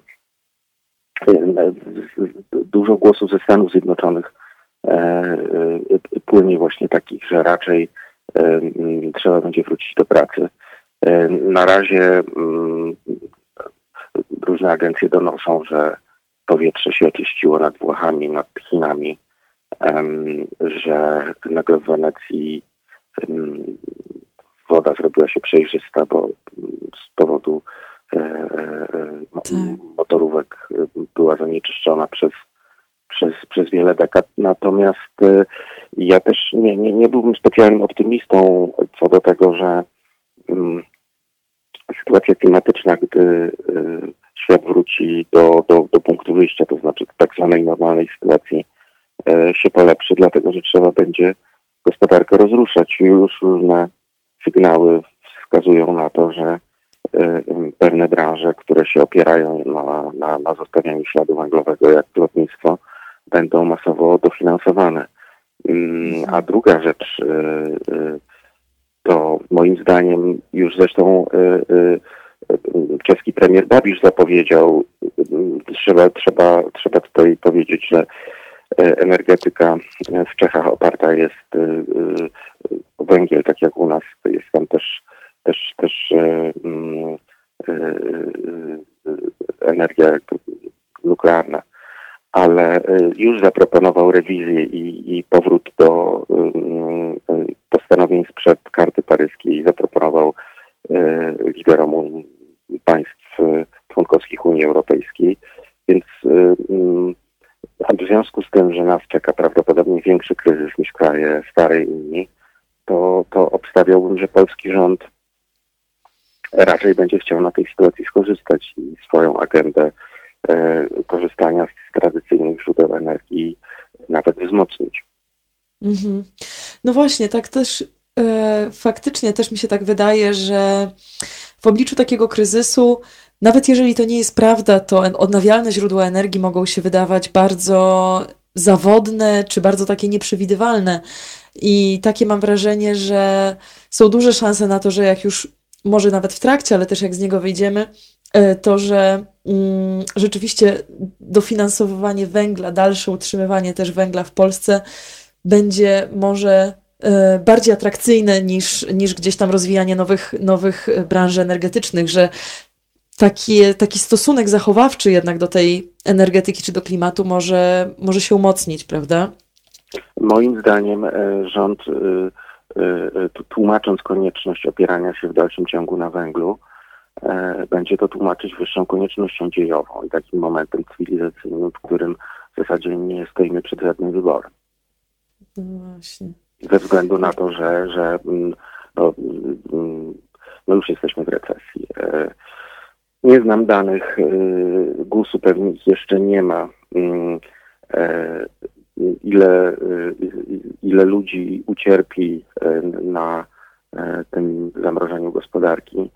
dużo głosów ze Stanów Zjednoczonych płynie właśnie takich, że raczej e, trzeba będzie wrócić do pracy. Na razie mm, różne agencje donoszą, że powietrze się oczyściło nad Włochami, nad Chinami, że nagle w Wenecji woda zrobiła się przejrzysta, bo z powodu tak. motorówek była zanieczyszczona przez przez, przez wiele dekad. Natomiast y, ja też nie, nie, nie byłbym specjalnym optymistą co do tego, że mm, sytuacja klimatyczna, gdy y, świat wróci do, do, do punktu wyjścia, to znaczy tak zwanej normalnej sytuacji, y, się polepszy, dlatego że trzeba będzie gospodarkę rozruszać. Już różne sygnały wskazują na to, że pewne branże, które się opierają na, na, na zostawianiu śladu węglowego, jak lotnictwo, będą masowo dofinansowane. Mm, a druga rzecz y, y, to moim zdaniem już zresztą y, czeski premier Babisz zapowiedział, trzeba, trzeba, trzeba tutaj powiedzieć, że energetyka w Czechach oparta jest o węgiel, tak jak u nas. Jest tam też, też, też mm, energia nuklearna ale y, już zaproponował rewizję i, i powrót do y, y, postanowień sprzed karty paryskiej. Zaproponował liderom państw członkowskich Unii Europejskiej. Więc w związku z tym, że nas czeka prawdopodobnie większy kryzys niż kraje starej Unii, to, to obstawiałbym, że polski rząd raczej będzie chciał na tej sytuacji skorzystać i swoją agendę E, korzystania z tradycyjnych źródeł energii nawet wzmocnić. Mhm. No właśnie, tak też e, faktycznie też mi się tak wydaje, że w obliczu takiego kryzysu, nawet jeżeli to nie jest prawda, to odnawialne źródła energii mogą się wydawać bardzo zawodne czy bardzo takie nieprzewidywalne. I takie mam wrażenie, że są duże szanse na to, że jak już może nawet w trakcie, ale też jak z niego wyjdziemy, to, że mm, rzeczywiście dofinansowywanie węgla, dalsze utrzymywanie też węgla w Polsce będzie może e, bardziej atrakcyjne niż, niż gdzieś tam rozwijanie nowych, nowych branż energetycznych, że taki, taki stosunek zachowawczy jednak do tej energetyki czy do klimatu może, może się umocnić, prawda? Moim zdaniem e, rząd, tłumacząc konieczność opierania się w dalszym ciągu na węglu, E, będzie to tłumaczyć wyższą koniecznością dziejową i takim momentem cywilizacyjnym, w którym w zasadzie nie stoimy przed żadnym wyborem. No właśnie. Ze względu na to, że, że mm, no, mm, no już jesteśmy w recesji. E, nie znam danych e, GUS-u, pewnie ich jeszcze nie ma. Mm, ile, ile ludzi ucierpi na tym zamrożeniu gospodarki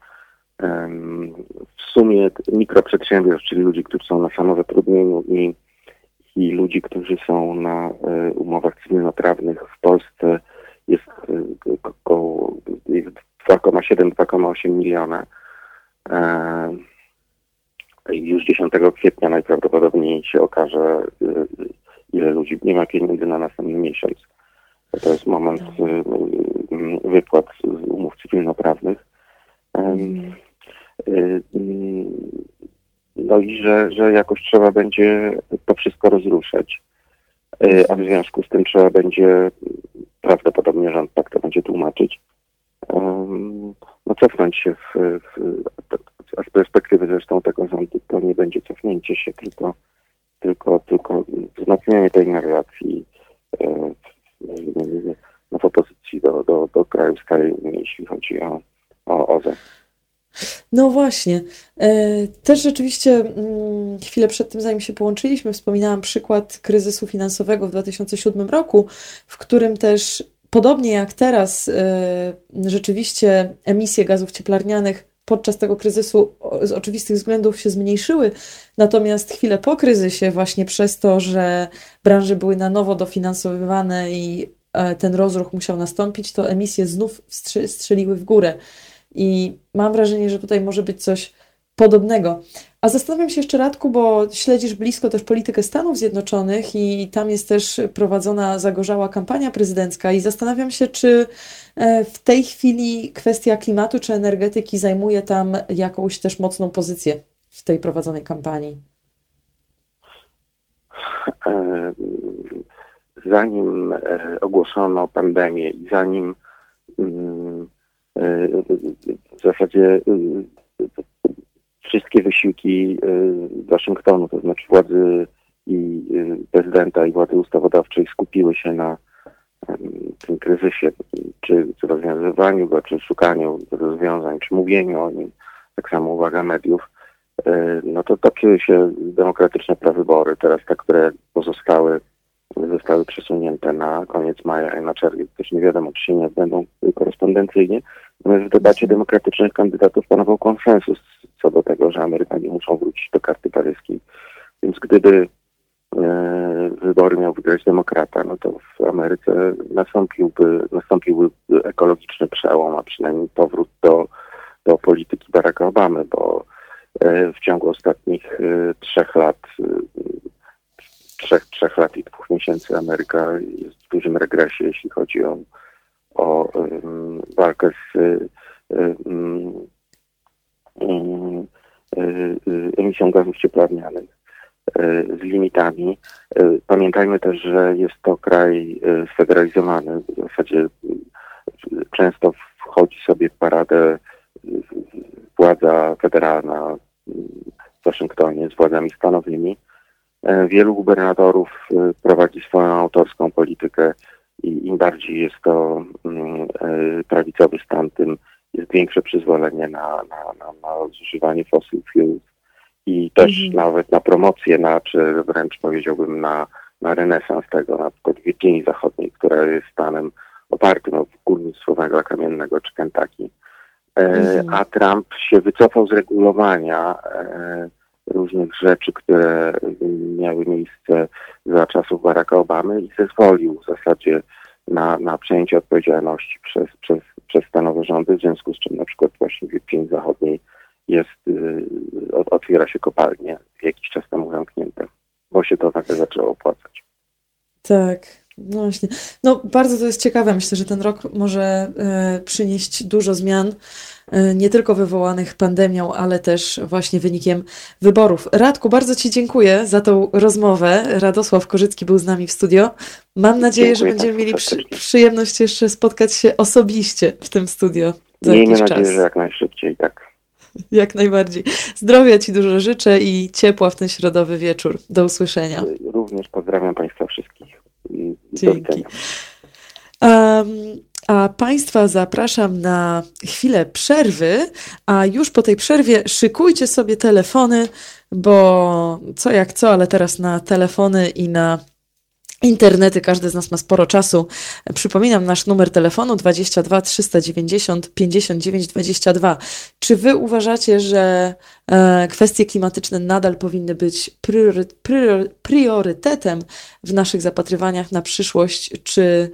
w sumie mikroprzedsiębiorstw, czyli ludzi, którzy są na samozatrudnieniu i, i ludzi, którzy są na e, umowach cywilnoprawnych w Polsce jest e, około 2,7-2,8 miliona. I już 10 kwietnia najprawdopodobniej się okaże, e, ile ludzi nie ma pieniędzy na następny miesiąc. To jest moment tak. wypłat z umów cywilnoprawnych. Mhm. Y, y, no i że, że jakoś trzeba będzie to wszystko rozruszać. Y, a w związku z tym trzeba będzie, prawdopodobnie rząd tak to będzie tłumaczyć, no cofnąć się w, w, a z perspektywy zresztą tego rządu to nie będzie cofnięcie się, tylko, tylko, tylko wzmacnianie tej narracji no, w opozycji do, do, do krajów stałej jeśli chodzi o, o OZE. No właśnie. E, też rzeczywiście mm, chwilę przed tym, zanim się połączyliśmy, wspominałam przykład kryzysu finansowego w 2007 roku, w którym też podobnie jak teraz e, rzeczywiście emisje gazów cieplarnianych podczas tego kryzysu z oczywistych względów się zmniejszyły, natomiast chwilę po kryzysie, właśnie przez to, że branże były na nowo dofinansowywane i e, ten rozruch musiał nastąpić, to emisje znów strzeliły w górę. I mam wrażenie, że tutaj może być coś podobnego. A zastanawiam się jeszcze, Radku, bo śledzisz blisko też politykę Stanów Zjednoczonych i tam jest też prowadzona zagorzała kampania prezydencka i zastanawiam się, czy e, w tej chwili kwestia klimatu czy energetyki zajmuje tam jakąś też mocną pozycję w tej prowadzonej kampanii. E, zanim e, ogłoszono pandemię i zanim mm, w zasadzie y, wszystkie wysiłki y, Waszyngtonu, to znaczy władzy i y, prezydenta i władzy ustawodawczej skupiły się na tym kryzysie, czy rozwiązywaniu go, czy szukaniu rozwiązań, czy mówieniu o nim, tak samo uwaga mediów, no to toczyły się demokratyczne prawybory, teraz te, które pozostały zostały przesunięte na koniec maja i na czerwiec. Też nie wiadomo, czy się nie odbędą korespondencyjnie. W debacie demokratycznych kandydatów panował konsensus co do tego, że Amerykanie muszą wrócić do karty paryskiej. Więc gdyby e, wybory miał wygrać demokrata, no to w Ameryce nastąpiłby, nastąpiłby ekologiczny przełom, a przynajmniej powrót do, do polityki Baracka Obamy, bo e, w ciągu ostatnich e, trzech lat trzech, trzech lat i dwóch miesięcy Ameryka jest w dużym regresie, jeśli chodzi o, o walkę z um, um, emisją gazów cieplarnianych, z limitami. Pamiętajmy też, że jest to kraj sfederalizowany. W zasadzie często wchodzi sobie w paradę władza federalna w Waszyngtonie z władzami stanowymi, wielu gubernatorów prowadzi swoją autorską politykę i im bardziej jest to mm, e, prawicowy stan, tym jest większe przyzwolenie na, na, na, na zużywanie fossil fuels i też mhm. nawet na promocję, na, czy wręcz powiedziałbym na na renesans tego, na przykład Wirginii Zachodniej, która jest stanem opartym o górnictwo węgla kamiennego czy Kentucky. Mhm. A Trump się wycofał z regulowania różnych rzeczy, które miały miejsce za czasów Baracka Obamy i zezwolił w zasadzie na, na przejęcie odpowiedzialności przez, przez, przez stanowe rządy, w związku z czym na przykład właśnie w Irpień Zachodniej jest, y, otwiera się kopalnie jakiś czas temu zamknięte, bo się to nagle zaczęło opłacać. Tak, właśnie. No bardzo to jest ciekawe. Myślę, że ten rok może y, przynieść dużo zmian. E, nie tylko wywołanych pandemią, ale też właśnie wynikiem wyborów. Radku, bardzo Ci dziękuję za tą rozmowę. Radosław Korzycki był z nami w studio. Mam nadzieję, dziękuję że będziemy mieli przy, przyjemność jeszcze spotkać się osobiście w tym studio. Za Miejmy nadzieję, czas. że jak najszybciej, tak. Jak najbardziej. Zdrowia Ci dużo życzę i ciepła w ten środowy wieczór. Do usłyszenia. Również pozdrawiam Państwa wszystkich. Dzięki. A Państwa zapraszam na chwilę przerwy, a już po tej przerwie szykujcie sobie telefony, bo co jak co, ale teraz na telefony i na internety, każdy z nas ma sporo czasu. Przypominam nasz numer telefonu 22 390 59 22. Czy wy uważacie, że e, kwestie klimatyczne nadal powinny być priory, priory, priorytetem w naszych zapatrywaniach na przyszłość? Czy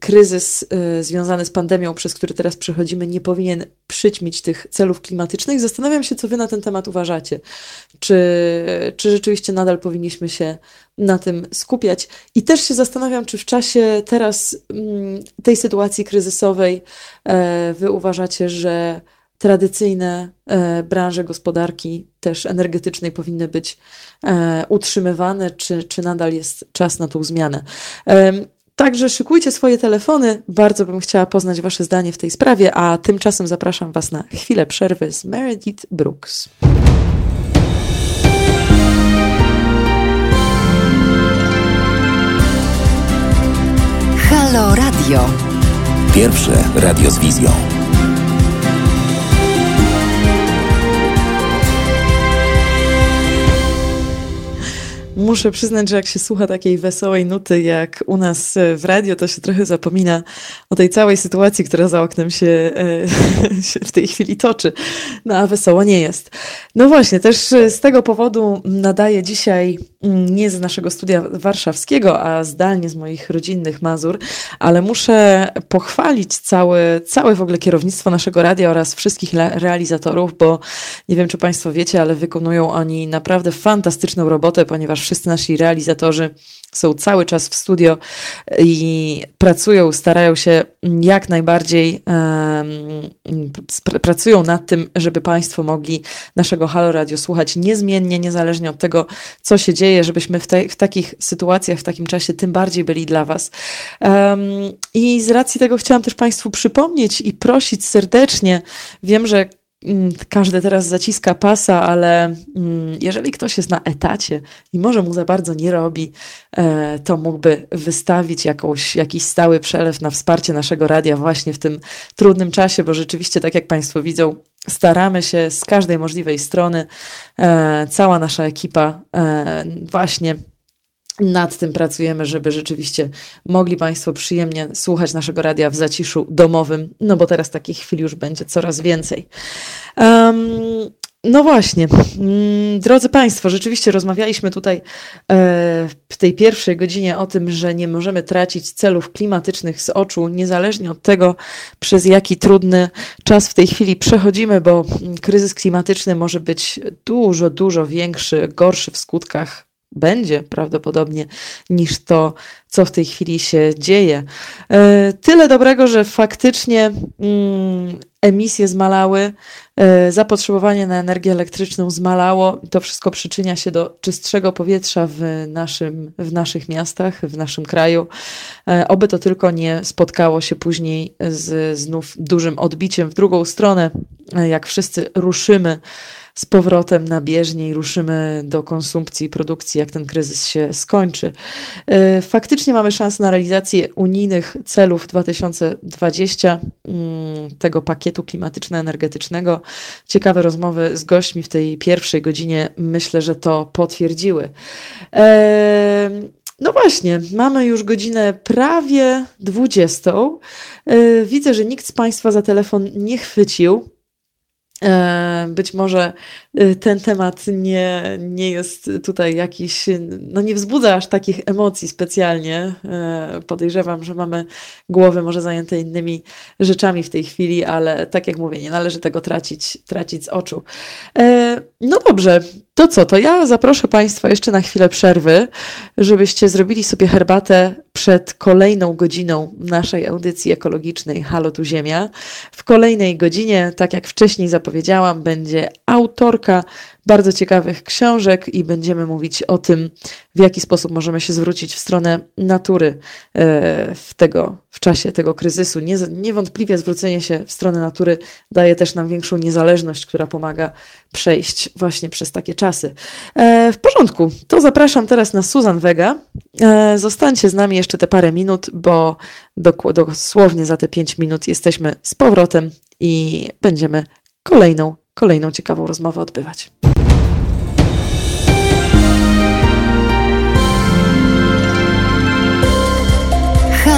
kryzys e, związany z pandemią, przez który teraz przechodzimy, nie powinien przyćmić tych celów klimatycznych? Zastanawiam się, co wy na ten temat uważacie. Czy, czy rzeczywiście nadal powinniśmy się na tym skupiać? I też się zastanawiam, czy w czasie teraz mm, tej sytuacji kryzysowej e, wy uważacie, że tradycyjne e, branże gospodarki, też energetycznej, powinny być e, utrzymywane, czy, czy nadal jest czas na tą zmianę. Także szykujcie swoje telefony. Bardzo bym chciała poznać Wasze zdanie w tej sprawie, a tymczasem zapraszam Was na chwilę przerwy z Meredith Brooks. Halo Radio. Pierwsze radio z wizją. Muszę przyznać, że jak się słucha takiej wesołej nuty jak u nas e, w radio, to się trochę zapomina o tej całej sytuacji, która za oknem się, e, się w tej chwili toczy. No a wesoło nie jest. No właśnie, też z tego powodu nadaję dzisiaj nie z naszego studia warszawskiego, a zdalnie z moich rodzinnych Mazur, ale muszę pochwalić całe, całe w ogóle kierownictwo naszego radia oraz wszystkich realizatorów, bo nie wiem, czy Państwo wiecie, ale wykonują oni naprawdę fantastyczną robotę, ponieważ wszyscy nasi realizatorzy są cały czas w studio i pracują, starają się jak najbardziej, um, pracują nad tym, żeby Państwo mogli naszego Halo Radio słuchać niezmiennie, niezależnie od tego, co się dzieje, żebyśmy w, w takich sytuacjach, w takim czasie tym bardziej byli dla Was. Um, I z racji tego chciałam też Państwu przypomnieć i prosić serdecznie, wiem, że każdy teraz zaciska pasa, ale mm, jeżeli ktoś jest na etacie i może mu za bardzo nie robi, e, to mógłby wystawić jakąś, jakiś stały przelew na wsparcie naszego radia właśnie w tym trudnym czasie, bo rzeczywiście, tak jak Państwo widzą, staramy się z każdej możliwej strony, e, cała nasza ekipa e, właśnie nad tym pracujemy, żeby rzeczywiście mogli Państwo przyjemnie słuchać naszego radia w zaciszu domowym, no bo teraz takich chwil już będzie coraz więcej. Um, no właśnie, mm, drodzy Państwo, rzeczywiście rozmawialiśmy tutaj e, w tej pierwszej godzinie o tym, że nie możemy tracić celów klimatycznych z oczu, niezależnie od tego, przez jaki trudny czas w tej chwili przechodzimy, bo kryzys klimatyczny może być dużo, dużo większy, gorszy w skutkach będzie prawdopodobnie niż to, co w tej chwili się dzieje. E, tyle dobrego, że faktycznie mm, emisje zmalały, zapotrzebowanie na energię elektryczną zmalało. To wszystko przyczynia się do czystszego powietrza w, naszym, w naszych miastach, w naszym kraju. E, oby to tylko nie spotkało się później z znów dużym odbiciem w drugą stronę, jak wszyscy ruszymy z powrotem na bieżnie i ruszymy do konsumpcji i produkcji, jak ten kryzys się skończy. E, faktycznie mamy szansę na realizację unijnych celów 2020, mm, tego pakietu klimatyczno-energetycznego. Ciekawe rozmowy z gośćmi w tej pierwszej godzinie myślę, że to potwierdziły. No właśnie, mamy już godzinę prawie 20. E, widzę, że nikt z Państwa za telefon nie chwycił. E, być może e, ten temat nie, nie jest tutaj jakiś, no nie wzbudza aż takich emocji specjalnie. E, podejrzewam, że mamy głowy może zajęte innymi rzeczami w tej chwili, ale tak jak mówię, nie należy tego tracić, tracić z oczu. No dobrze, to co, to ja zaproszę Państwa jeszcze na chwilę przerwy, żebyście zrobili sobie herbatę przed kolejną godziną naszej audycji ekologicznej Halo tu Ziemia. W kolejnej godzinie, tak jak wcześniej zapowiedziałam, będzie autorka bardzo ciekawych książek i będziemy mówić o tym, w jaki sposób możemy się zwrócić w stronę natury e, w, tego, w czasie tego kryzysu. niewątpliwie zwrócenie się w stronę natury daje też nam większą niezależność, która pomaga przejść właśnie przez takie czasy. E, w porządku, to zapraszam teraz na Susan Vega. E, zostańcie z nami jeszcze te parę minut, bo dosłownie za te pięć minut jesteśmy z powrotem i będziemy kolejną, kolejną ciekawą rozmowę odbywać.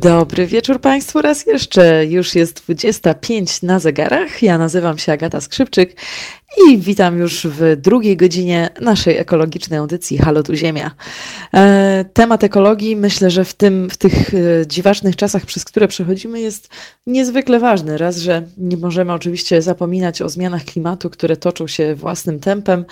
Dobry wieczór Państwu raz jeszcze. Już jest 25 na zegarach. Ja nazywam się Agata Skrzypczyk i witam już w drugiej godzinie naszej ekologicznej audycji Halo tu Ziemia. E, temat ekologii myślę, że w, tym, w tych e, dziwacznych czasach, przez które przechodzimy, jest niezwykle ważny. Raz, że nie możemy oczywiście zapominać o zmianach klimatu, które toczą się własnym tempem,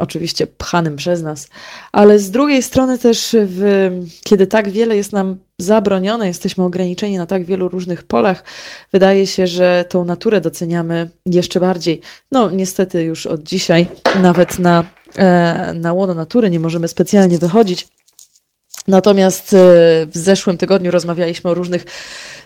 oczywiście pchanym przez nas, ale z drugiej strony też, w, kiedy tak wiele jest nam zabronione, jesteśmy ograniczeni na tak wielu różnych polach, wydaje się, że tą naturę doceniamy jeszcze bardziej. No, niestety już od dzisiaj nawet na, e, na łono natury nie możemy specjalnie wychodzić. Natomiast e, w zeszłym tygodniu rozmawialiśmy o różnych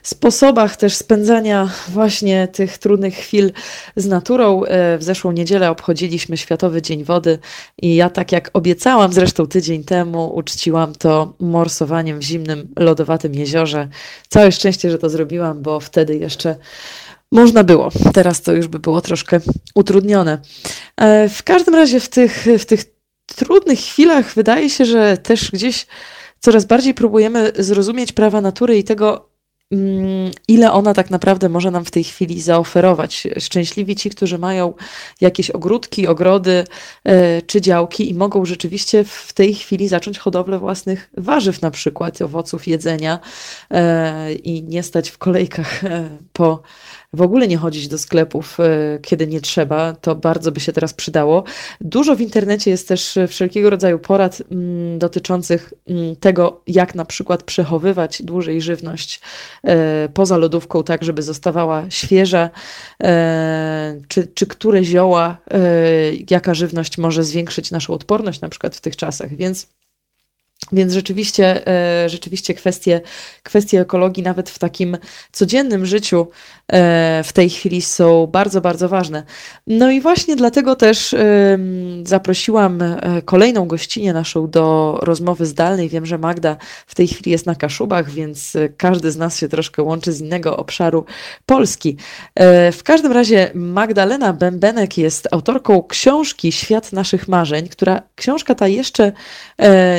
sposobach też spędzania właśnie tych trudnych chwil z naturą. E, w zeszłą niedzielę obchodziliśmy Światowy Dzień Wody i ja tak jak obiecałam zresztą tydzień temu, uczciłam to morsowaniem w zimnym, lodowatym jeziorze. Całe szczęście, że to zrobiłam, bo wtedy jeszcze można było. Teraz to już by było troszkę utrudnione. E, w każdym razie w tych, w tych trudnych chwilach wydaje się, że też gdzieś coraz bardziej próbujemy zrozumieć prawa natury i tego, Mm, ile ona tak naprawdę może nam w tej chwili zaoferować. Szczęśliwi ci, którzy mają jakieś ogródki, ogrody e, czy działki i mogą rzeczywiście w tej chwili zacząć hodowlę własnych warzyw, na przykład owoców jedzenia e, i nie stać w kolejkach e, po w ogóle nie chodzić do sklepów, e, kiedy nie trzeba, to bardzo by się teraz przydało. Dużo w internecie jest też wszelkiego rodzaju porad mm, dotyczących mm, tego, jak na przykład przechowywać dłużej żywność e, poza lodówką, tak żeby zostawała świeża, e, czy, czy które zioła, jaka żywność może zwiększyć naszą odporność na przykład w tych czasach. Więc więc rzeczywiście, e, rzeczywiście kwestie, kwestie ekologii, nawet w takim codziennym życiu, e, w tej chwili są bardzo, bardzo ważne. No i właśnie dlatego też zaprosiłam e, kolejną gościnę naszą do rozmowy zdalnej. Wiem, że Magda w tej chwili jest na Kaszubach, więc każdy z nas się troszkę łączy z innego obszaru Polski. W każdym razie Magdalena Bębenek jest autorką książki Świat naszych marzeń, która książka ta jeszcze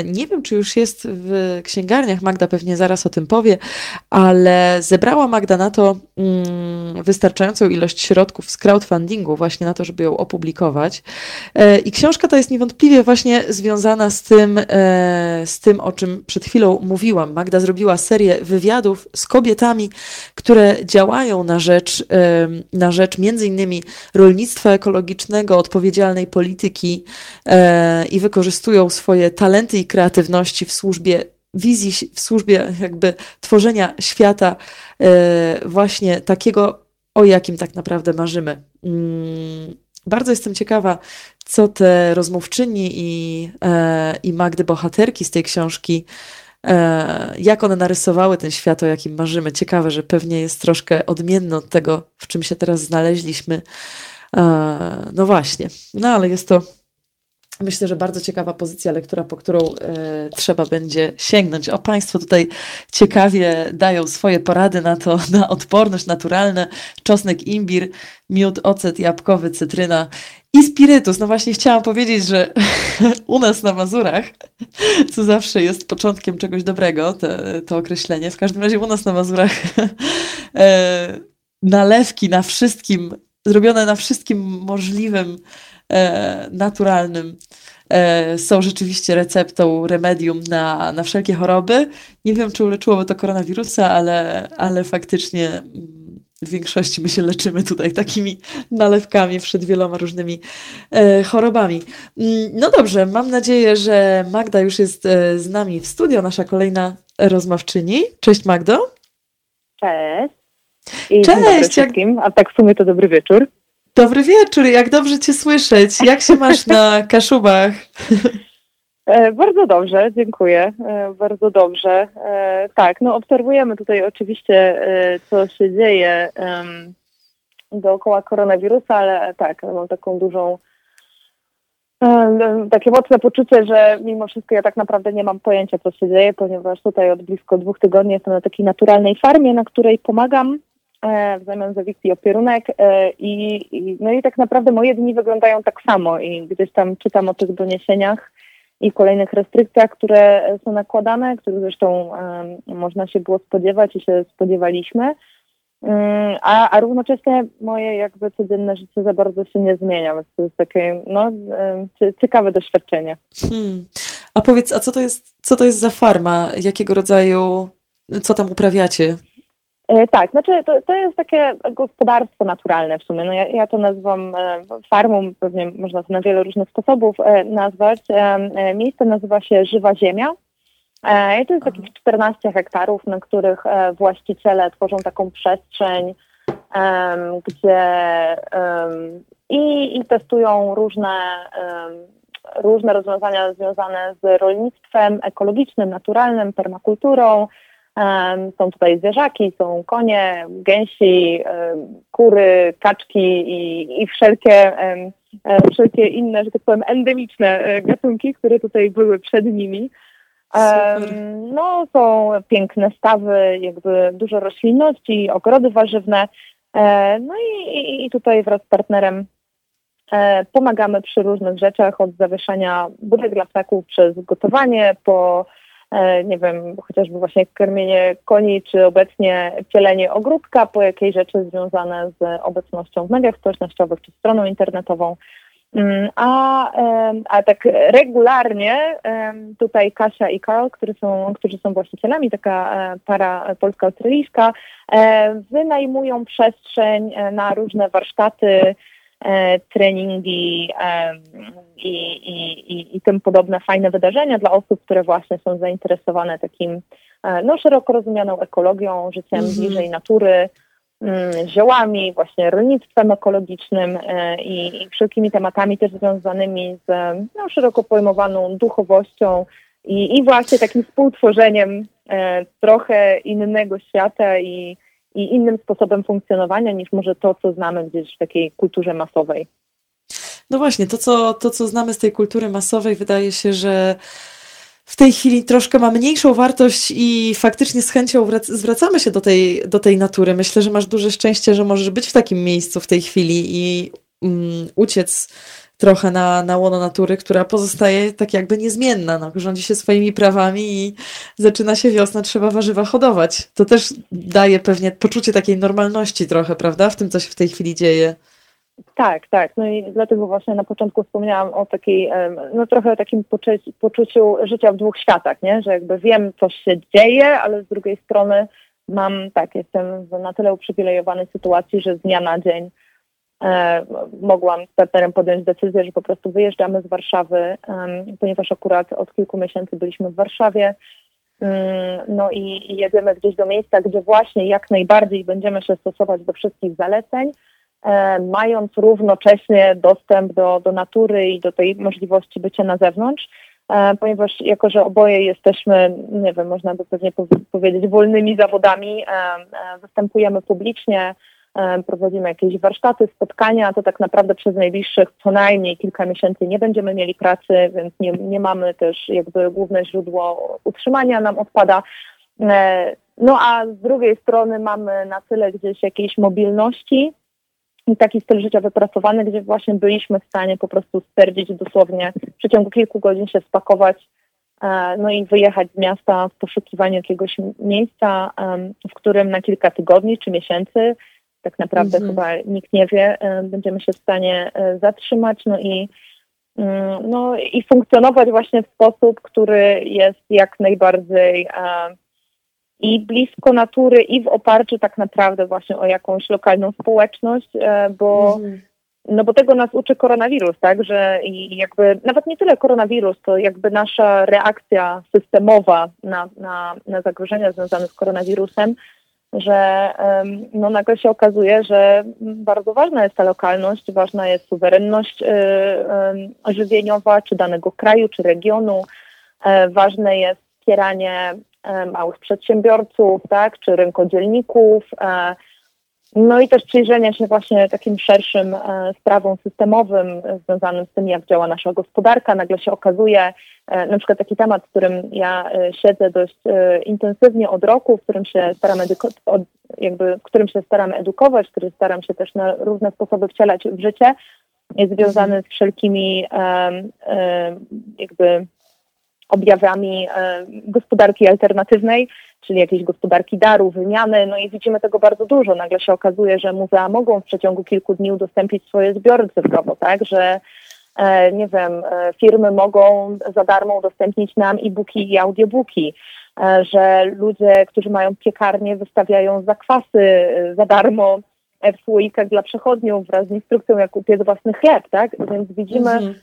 nie wiem, czy już jest w księgarniach, Magda pewnie zaraz o tym powie, ale zebrała Magda na to mm, wystarczającą ilość środków z crowdfundingu właśnie na to, żeby ją opublikować. E, I książka ta jest niewątpliwie właśnie związana z tym, e, z tym, o czym przed chwilą mówiłam. Magda zrobiła serię wywiadów z kobietami, które działają na rzecz, e, na rzecz między innymi rolnictwa ekologicznego, odpowiedzialnej polityki i wykorzystują swoje talenty i kreatywność w służbie wizji, w służbie jakby tworzenia świata e, właśnie takiego, o jakim tak naprawdę marzymy. Mm, Bardzo jestem ciekawa, co te rozmówczyni i, e, i Magdy bohaterki z tej książki, e, jak one narysowały ten świat, o jakim marzymy. Ciekawe, że pewnie jest troszkę odmienny od tego, w czym się teraz znaleźliśmy. No właśnie, no ale jest to Myślę, że bardzo ciekawa pozycja lektura, po którą e, trzeba będzie sięgnąć. O, Państwo tutaj ciekawie dają swoje porady na to, na odporność naturalne, czosnek, imbir, miód, ocet jabłkowy, cytryna i spirytus. No właśnie chciałam powiedzieć, że u nas na Mazurach, co zawsze jest początkiem czegoś dobrego, te, to określenie, w każdym razie u nas na Mazurach e, nalewki na wszystkim, zrobione na wszystkim możliwym naturalnym e, są rzeczywiście receptą, remedium na, na wszelkie choroby. Nie wiem, czy uleczyłoby to koronawirusa, ale, ale faktycznie mm, w większości my się leczymy tutaj takimi nalewkami przed wieloma różnymi e, chorobami. Mm, no dobrze, mam nadzieję, że Magda już jest z nami w studio, nasza kolejna rozmawczyni. Cześć Magdo. Cześć. I Cześć. Jak... A tak w sumie to dobry wieczór. Dobry wieczór, jak dobrze Cię słyszeć. Jak się masz na Kaszubach? E, bardzo dobrze, dziękuję. E, bardzo dobrze. E, tak, no obserwujemy tutaj oczywiście, co się dzieje dookoła koronawirusa, ale tak, mam taką dużą, takie mocne poczucie, że mimo wszystko ja tak naprawdę nie mam pojęcia, co się dzieje, ponieważ tutaj od blisko dwóch tygodni jestem na takiej naturalnej farmie, na której pomagam w zamian za wizji opierunek e, i, i, no i tak naprawdę moje dni wyglądają tak samo i gdzieś tam czytam o tych doniesieniach i kolejnych restrykcjach, które są nakładane, których zresztą można się było spodziewać i się spodziewaliśmy, um, a, a równocześnie moje jakby codzienne życie za bardzo się nie zmienia, więc to jest takie no, ciekawe doświadczenie. Hmm. A powiedz, a co to jest, co to jest za farma? Jakiego rodzaju, co tam uprawiacie? E, tak, znaczy to, to jest takie gospodarstwo naturalne w sumie. No ja, ja to nazywam e, farmą, pewnie można to na wiele różnych sposobów e, nazwać. Miejsce nazywa się Żywa Ziemia. I to jest takich 14 hektarów, na których właściciele tworzą taką przestrzeń, gdzie i, i testują różne, różne rozwiązania związane z rolnictwem ekologicznym, naturalnym, permakulturą, są tutaj zwierzaki, są konie, gęsi, kury, kaczki i, i wszelkie, wszelkie inne, że tak powiem, endemiczne e, gatunki, które tutaj były przed nimi. No, są piękne stawy, jakby dużo roślinności, ogrody warzywne. E, no i, i tutaj wraz z partnerem e, pomagamy przy różnych rzeczach, od zawieszania budek dla ptaków przez gotowanie po nie wiem, chociażby właśnie karmienie koni, czy obecnie cielenie ogródka, po jakieś rzeczy związane z obecnością w mediach społecznościowych, czy stroną internetową. Mm, a, a tak regularnie tutaj Kasia i Karl, którzy są, którzy są właścicielami, taka e, para polsko-australijska, e, wynajmują przestrzeń na różne warsztaty, E, treningi i, i, i tym podobne fajne wydarzenia dla osób, które właśnie są zainteresowane takim e, no, szeroko rozumianą ekologią, życiem mm -hmm. bliżej natury, mm, ziołami, właśnie rolnictwem ekologicznym e, i, i wszelkimi tematami też związanymi z no, szeroko pojmowaną duchowością i, i właśnie takim współtworzeniem trochę innego świata i i innym sposobem funkcjonowania niż może to, co znamy gdzieś w takiej kulturze masowej. No właśnie, to co, to co znamy z tej kultury masowej, wydaje się, że w tej chwili troszkę ma mniejszą wartość i faktycznie z chęcią zwracamy się do tej, do tej natury. Myślę, że masz duże szczęście, że możesz być w takim miejscu w tej chwili i um, uciec trochę na, na łono natury, która pozostaje tak jakby niezmienna, no, rządzi się swoimi prawami i zaczyna się wiosna, trzeba warzywa hodować. To też daje pewnie poczucie takiej normalności trochę, prawda, w tym, co się w tej chwili dzieje. Tak, tak. No i dlatego właśnie na początku wspomniałam o takiej, no trochę takim poczuciu, poczuciu życia w dwóch światach, nie? Że jakby wiem, co się dzieje, ale z drugiej strony mam, tak, jestem na tyle uprzywilejowanej sytuacji, że z dnia na dzień mogłam z partnerem podjąć decyzję, że po prostu wyjeżdżamy z Warszawy, ponieważ akurat od kilku miesięcy byliśmy w Warszawie. Mm, no i jedziemy gdzieś do miejsca, gdzie właśnie jak najbardziej będziemy się stosować do wszystkich zaleceń, mając równocześnie dostęp do, do natury i do tej możliwości bycia na zewnątrz, ponieważ jako, że oboje jesteśmy, nie wiem, można by pewnie powiedzieć, wolnymi zawodami, występujemy publicznie, prowadzimy jakieś warsztaty, spotkania, to tak naprawdę przez najbliższych co najmniej kilka miesięcy nie będziemy mieli pracy, więc nie, nie mamy też jakby główne źródło utrzymania nam odpada. E, no a z drugiej strony mamy na tyle gdzieś jakiejś mobilności i taki styl życia wypracowany, gdzie właśnie byliśmy w stanie po prostu stwierdzić dosłownie w przeciągu kilku godzin się spakować e, no i wyjechać z miasta w poszukiwaniu jakiegoś miejsca, w którym na kilka tygodni czy miesięcy tak naprawdę mhm. chyba nikt nie wie, e, będziemy się w stanie e, zatrzymać, no i mm, no i funkcjonować właśnie w sposób, który jest jak najbardziej e, i blisko natury, i w oparciu tak naprawdę właśnie o jakąś lokalną społeczność, bo mhm. no bo tego nas uczy koronawirus, tak, że i jakby nawet nie tyle koronawirus, to jakby nasza reakcja systemowa na, na, na zagrożenia związane z koronawirusem że no, nagle się okazuje, że bardzo ważna jest ta lokalność, ważna jest suwerenność y, żywieniowa, czy danego kraju, czy regionu. E, ważne jest wspieranie e, małych przedsiębiorców, tak, czy rynkodzielników, e, no i też przyjrzenie się właśnie takim szerszym e, sprawom systemowym związanym z tym, jak działa nasza gospodarka. Nagle się okazuje, e, na przykład taki temat, w którym ja e, siedzę dość intensywnie od roku, w którym się staram, jakby, w którym się staram edukować, który staram się też na różne sposoby wcielać w życie, jest związany z wszelkimi jakby objawami gospodarki alternatywnej, czyli jakiejś gospodarki daru, wymiany, no i widzimy tego bardzo dużo. Nagle się okazuje, że muzea mogą w przeciągu kilku dni udostępnić swoje zbiory cyfrowo, tak, że e, nie wiem, e, firmy mogą za darmo udostępnić nam e-booki i audiobooki, e, że ludzie, którzy mają piekarnie, wystawiają zakwasy za darmo w słoikach dla przechodniów wraz z instrukcją, jak upiec własny chleb, tak? Więc widzimy mhm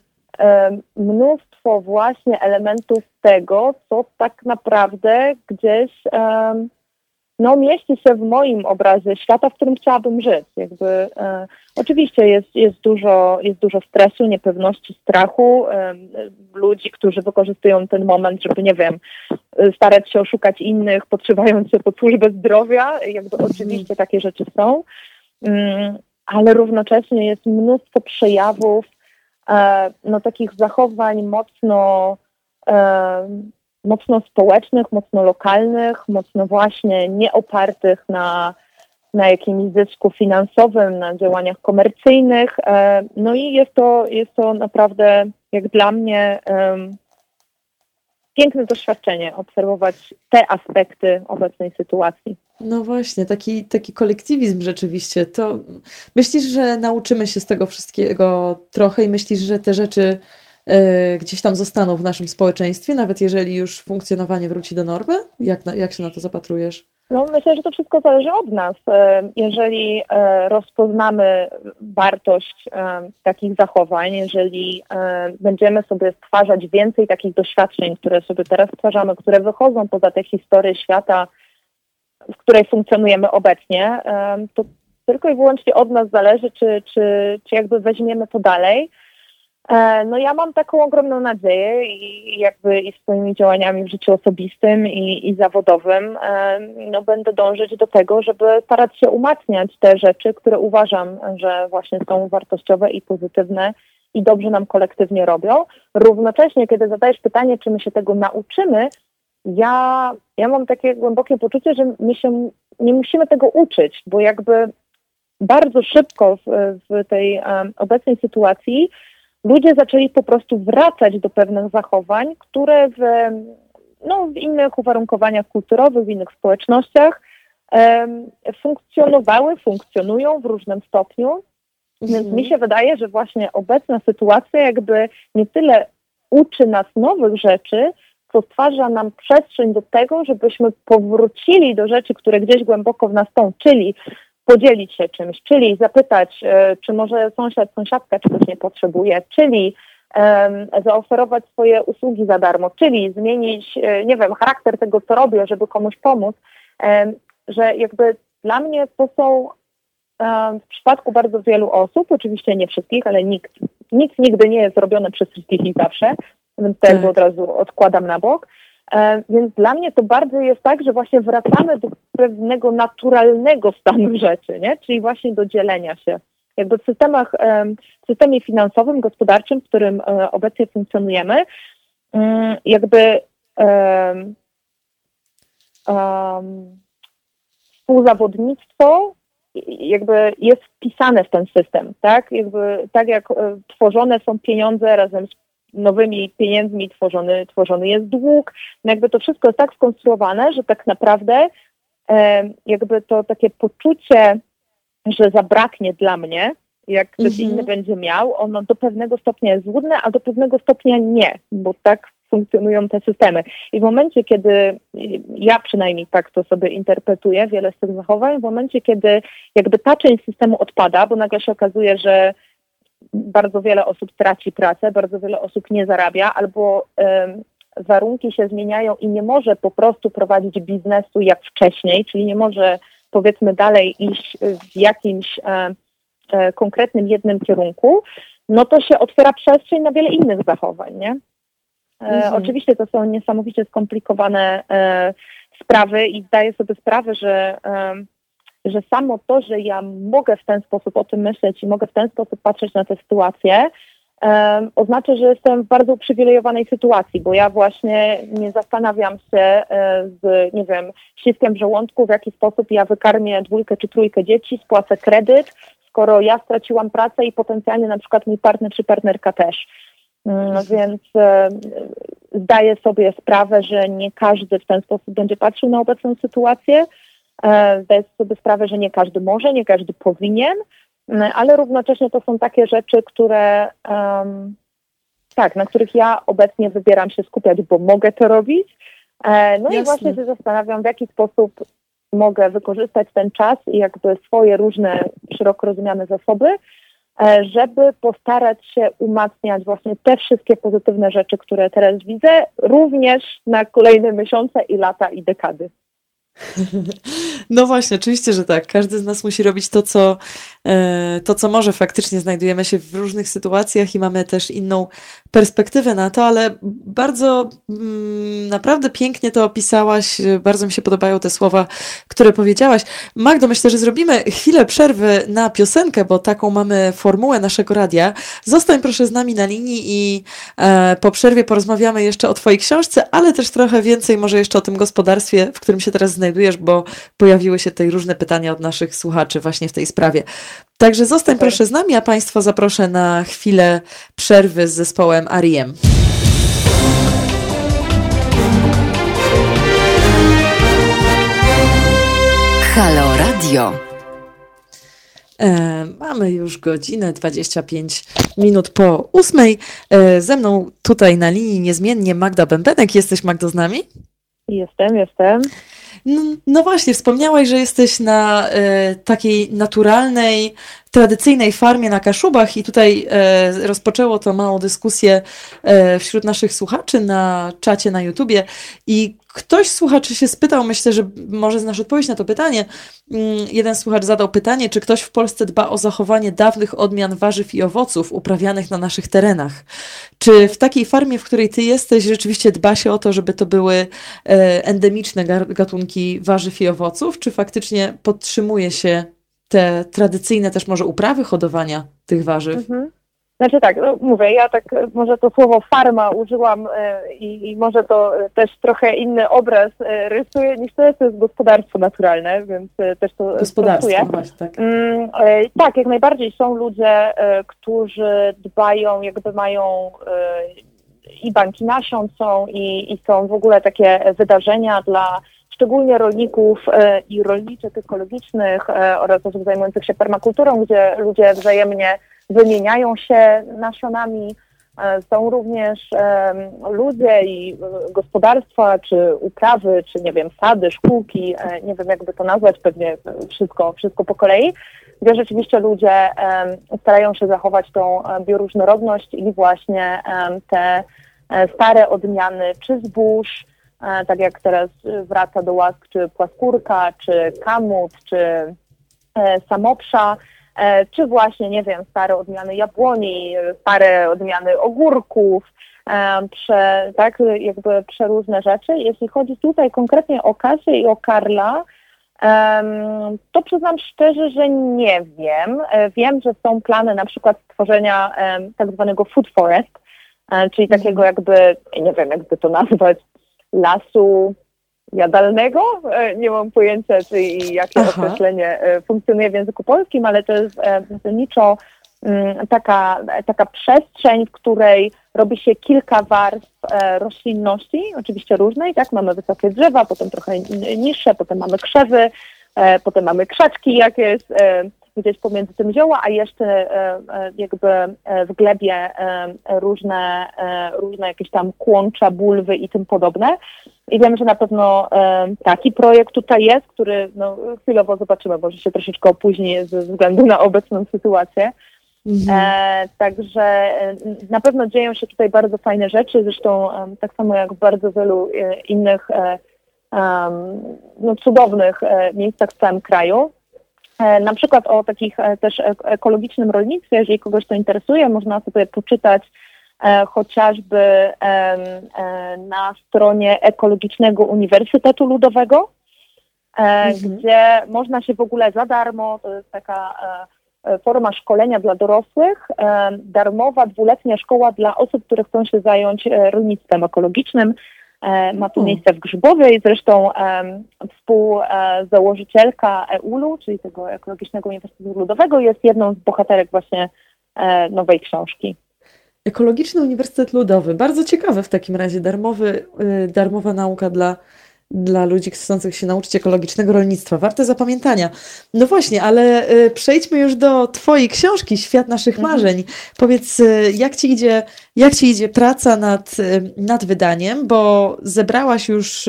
mnóstwo właśnie elementów tego, co tak naprawdę gdzieś no, mieści się w moim obrazie świata, w którym chciałabym żyć. Jakby, e, oczywiście jest, jest, dużo, jest dużo stresu, niepewności, strachu, e, ludzi, którzy wykorzystują ten moment, żeby, nie wiem, starać się oszukać innych, podszywając się pod służbę zdrowia. Jakby oczywiście takie rzeczy są, mm, ale równocześnie jest mnóstwo przejawów E, no, takich zachowań mocno, e, mocno społecznych, mocno lokalnych, mocno właśnie nieopartych na, na jakimś zysku finansowym, na działaniach komercyjnych. E, no i jest to, jest to naprawdę, jak dla mnie, piękne doświadczenie obserwować te aspekty obecnej sytuacji. No właśnie, taki, taki kolektywizm rzeczywiście. To myślisz, że nauczymy się z tego wszystkiego trochę i myślisz, że te rzeczy gdzieś tam zostaną w naszym społeczeństwie, nawet jeżeli już funkcjonowanie wróci do normy? Jak, jak się na to zapatrujesz? No, myślę, że to wszystko zależy od nas. E, jeżeli e, rozpoznamy wartość takich zachowań, jeżeli będziemy sobie stwarzać więcej takich doświadczeń, które sobie teraz stwarzamy, które wychodzą poza te historie świata, w której funkcjonujemy obecnie, to tylko i wyłącznie od nas zależy, czy, czy, czy jakby weźmiemy to dalej. E, no ja mam taką ogromną nadzieję i jakby i swoimi działaniami w życiu osobistym i, i zawodowym no będę dążyć do tego, żeby starać się umacniać te rzeczy, które uważam, że właśnie są wartościowe i pozytywne i dobrze nam kolektywnie robią. Równocześnie, kiedy zadajesz pytanie, czy my się tego nauczymy, ja, ja mam takie głębokie poczucie, że my się nie musimy tego uczyć, bo jakby bardzo szybko w, w tej um, obecnej sytuacji ludzie zaczęli po prostu wracać do pewnych zachowań, które w, no, w innych uwarunkowaniach kulturowych, w innych społecznościach um, funkcjonowały, funkcjonują w różnym stopniu. Więc mhm. mi się wydaje, że właśnie obecna sytuacja jakby nie tyle uczy nas nowych rzeczy, co stwarza nam przestrzeń do tego, żebyśmy powrócili do rzeczy, które gdzieś głęboko w nas są, czyli podzielić się czymś, czyli zapytać, e, czy może sąsiad, sąsiadka czegoś nie potrzebuje, czyli zaoferować swoje usługi za darmo, czyli zmienić, e, nie wiem, charakter tego, co robię, żeby komuś pomóc, że jakby dla mnie to są w przypadku bardzo wielu osób, oczywiście nie wszystkich, ale nikt, nic nigdy nie jest robione przez wszystkich i zawsze, więc to jakby tak. od razu odkładam na bok. E, więc dla mnie to bardzo jest tak, że właśnie wracamy do pewnego naturalnego stanu rzeczy, nie? czyli właśnie do dzielenia się. Jakby w systemach, w systemie finansowym, gospodarczym, w którym e, obecnie funkcjonujemy, mm, jakby um, um, współzawodnictwo jakby jest wpisane w ten system, tak? Jakby tak jak e, tworzone są pieniądze razem z nowymi pieniędzmi tworzony, tworzony jest dług. No jakby to wszystko jest tak skonstruowane, że tak naprawdę e, jakby to takie poczucie, że zabraknie dla mnie, jak ktoś -hmm. inny będzie miał, ono do pewnego stopnia jest złudne, a do pewnego stopnia nie, bo tak funkcjonują te systemy. I w momencie, kiedy ja przynajmniej tak to sobie interpretuję, wiele z tych zachowań, w momencie, kiedy jakby ta część systemu odpada, bo nagle się okazuje, że bardzo wiele osób traci pracę, bardzo wiele osób nie zarabia, albo warunki się zmieniają i nie może po prostu prowadzić biznesu jak wcześniej, czyli nie może powiedzmy dalej iść w jakimś e, e, konkretnym jednym kierunku, no to się otwiera przestrzeń na wiele innych zachowań, nie? E, mhm. Oczywiście to są niesamowicie skomplikowane e, sprawy i zdaję sobie sprawę, że, e, że samo to, że ja mogę w ten sposób o tym myśleć i mogę w ten sposób patrzeć na tę sytuację, oznacza, że jestem w bardzo uprzywilejowanej sytuacji, bo ja właśnie nie zastanawiam się z, nie wiem, ściskiem żołądku, w jaki sposób ja wykarmię dwójkę czy trójkę dzieci, spłacę kredyt, skoro ja straciłam pracę i potencjalnie na przykład mój partner czy partnerka też. Mm, więc e, zdaję sobie sprawę, że nie każdy w ten sposób będzie patrzył na obecną sytuację. E, zdaję sobie sprawę, że nie każdy może, nie każdy powinien, ale równocześnie to są takie rzeczy, które um, tak, na których ja obecnie wybieram się skupiać, bo mogę to robić. E, no Jasne. i właśnie się zastanawiam, w jaki sposób mogę wykorzystać ten czas i jakby swoje różne szeroko rozumiane zasoby, E, żeby postarać się umacniać właśnie te wszystkie pozytywne rzeczy, które teraz widzę, również na kolejne miesiące i lata i dekady. No właśnie, oczywiście, że tak. Każdy z nas musi robić to, co, e, to, co może. Faktycznie znajdujemy się w różnych sytuacjach i mamy też inną perspektywę na to, ale bardzo mm, naprawdę pięknie to opisałaś. Bardzo mi się podobają te słowa, które powiedziałaś. Magdo, myślę, że zrobimy chwilę przerwy na piosenkę, bo taką mamy formułę naszego radia. Zostań proszę z nami na linii i e, po przerwie porozmawiamy jeszcze o Twojej książce, ale też trochę więcej może jeszcze o tym gospodarstwie, w którym się teraz znajdujesz, bo pojawiły się tutaj różne pytania od naszych słuchaczy właśnie w tej sprawie. Także zostań Super. proszę z nami, a Państwa zaproszę na chwilę przerwy z zespołem Ariem. Halo Radio. E, mamy już godzinę 25 minut po ósmej. E, ze mną tutaj na linii niezmiennie Magda Bębenek. Jesteś Magdo z nami? Jestem, jestem. No, no, właśnie, wspomniałaś, że jesteś na e, takiej naturalnej, tradycyjnej farmie na Kaszubach i tutaj e, rozpoczęło to małą dyskusję e, wśród naszych słuchaczy na czacie na YouTubie. I ktoś z słuchaczy się spytał, myślę, że może znasz odpowiedź na to pytanie. Mm, jeden słuchacz zadał pytanie, czy ktoś w Polsce dba o zachowanie dawnych odmian warzyw i owoców uprawianych na naszych terenach. Czy w takiej farmie, w której ty jesteś, rzeczywiście dba się o to, żeby to były e, endemiczne gatunki warzyw i owoców, czy faktycznie podtrzymuje się te tradycyjne też może uprawy hodowania tych warzyw? Mhm. Znaczy tak, no mówię, ja tak może to słowo farma użyłam e, i, i, może to też trochę inny obraz e, rysuje niż to jest, to jest gospodarstwo naturalne, więc e, też to Gospodarstwo, właśnie, tak. Mm, tak, jak najbardziej są ludzie, którzy dbają, jakby mają i banki nasion są i, i są w ogóle takie wydarzenia dla szczególnie rolników i rolniczych ekologicznych oraz osób zajmujących się permakulturą, gdzie ludzie wzajemnie wymieniają się nasionami. E, są również ludzie i e, gospodarstwa, czy uprawy, czy nie wiem, sady, szkółki, e, nie wiem jakby to nazwać, pewnie wszystko, wszystko po kolei, gdzie rzeczywiście ludzie starają się zachować tą bioróżnorodność i właśnie te stare odmiany, czy zbóż, tak jak teraz wraca do łask, czy płaskórka, czy kamut, czy samopsza, czy właśnie, nie wiem, stare odmiany jabłoni, stare odmiany ogórków, prze, tak, jakby przeróżne rzeczy. Jeśli chodzi tutaj konkretnie o Kasię i o Karla, to przyznam szczerze, że nie wiem. E, wiem, że są plany na przykład stworzenia tak zwanego food forest, e, czyli mhm. takiego jakby, nie wiem jakby to nazwać, lasu jadalnego. E, nie mam pojęcia, czy jakie Aha. określenie funkcjonuje w języku polskim, ale to jest zasadniczo mm, taka, taka przestrzeń, w której robi się kilka warstw e, roślinności, oczywiście różnej, tak? Mamy wysokie drzewa, potem trochę niższe, potem mamy krzewy, e, potem mamy krzaczki jakieś, e, gdzieś pomiędzy tym zioła, a jeszcze jakby w glebie różne, różne jakieś tam kłącza, bulwy i tym podobne. I wiem, że na pewno taki projekt tutaj jest, który no, chwilowo zobaczymy, może się troszeczkę opóźni ze względu na obecną sytuację. Mhm. E, także e, na pewno dzieją się tutaj bardzo fajne rzeczy, zresztą e, tak samo jak w bardzo wielu e, innych e, no, cudownych e, miejscach w całym kraju. Na przykład o takich też ekologicznym rolnictwie, jeżeli kogoś to interesuje, można sobie poczytać chociażby na stronie Ekologicznego Uniwersytetu Ludowego, mhm. gdzie można się w ogóle za darmo, to jest taka E, forma szkolenia dla dorosłych, e, darmowa dwuletnia szkoła dla osób, które chcą się zająć e, rolnictwem ekologicznym. Ma to miejsce w Grzybowej, zresztą współzałożycielka EULU, czyli tego Ekologicznego Uniwersytetu Ludowego, jest jedną z bohaterek właśnie nowej książki. Ekologiczny Uniwersytet Ludowy. Bardzo ciekawe w takim razie. Darmowy, darmowa nauka dla dla ludzi chcących się nauczyć ekologicznego rolnictwa. Warte zapamiętania. No właśnie, ale y, przejdźmy już do Twojej książki Świat naszych mhm. marzeń. Powiedz, y, jak Ci idzie, jak ci idzie praca nad, y, nad wydaniem, bo zebrałaś już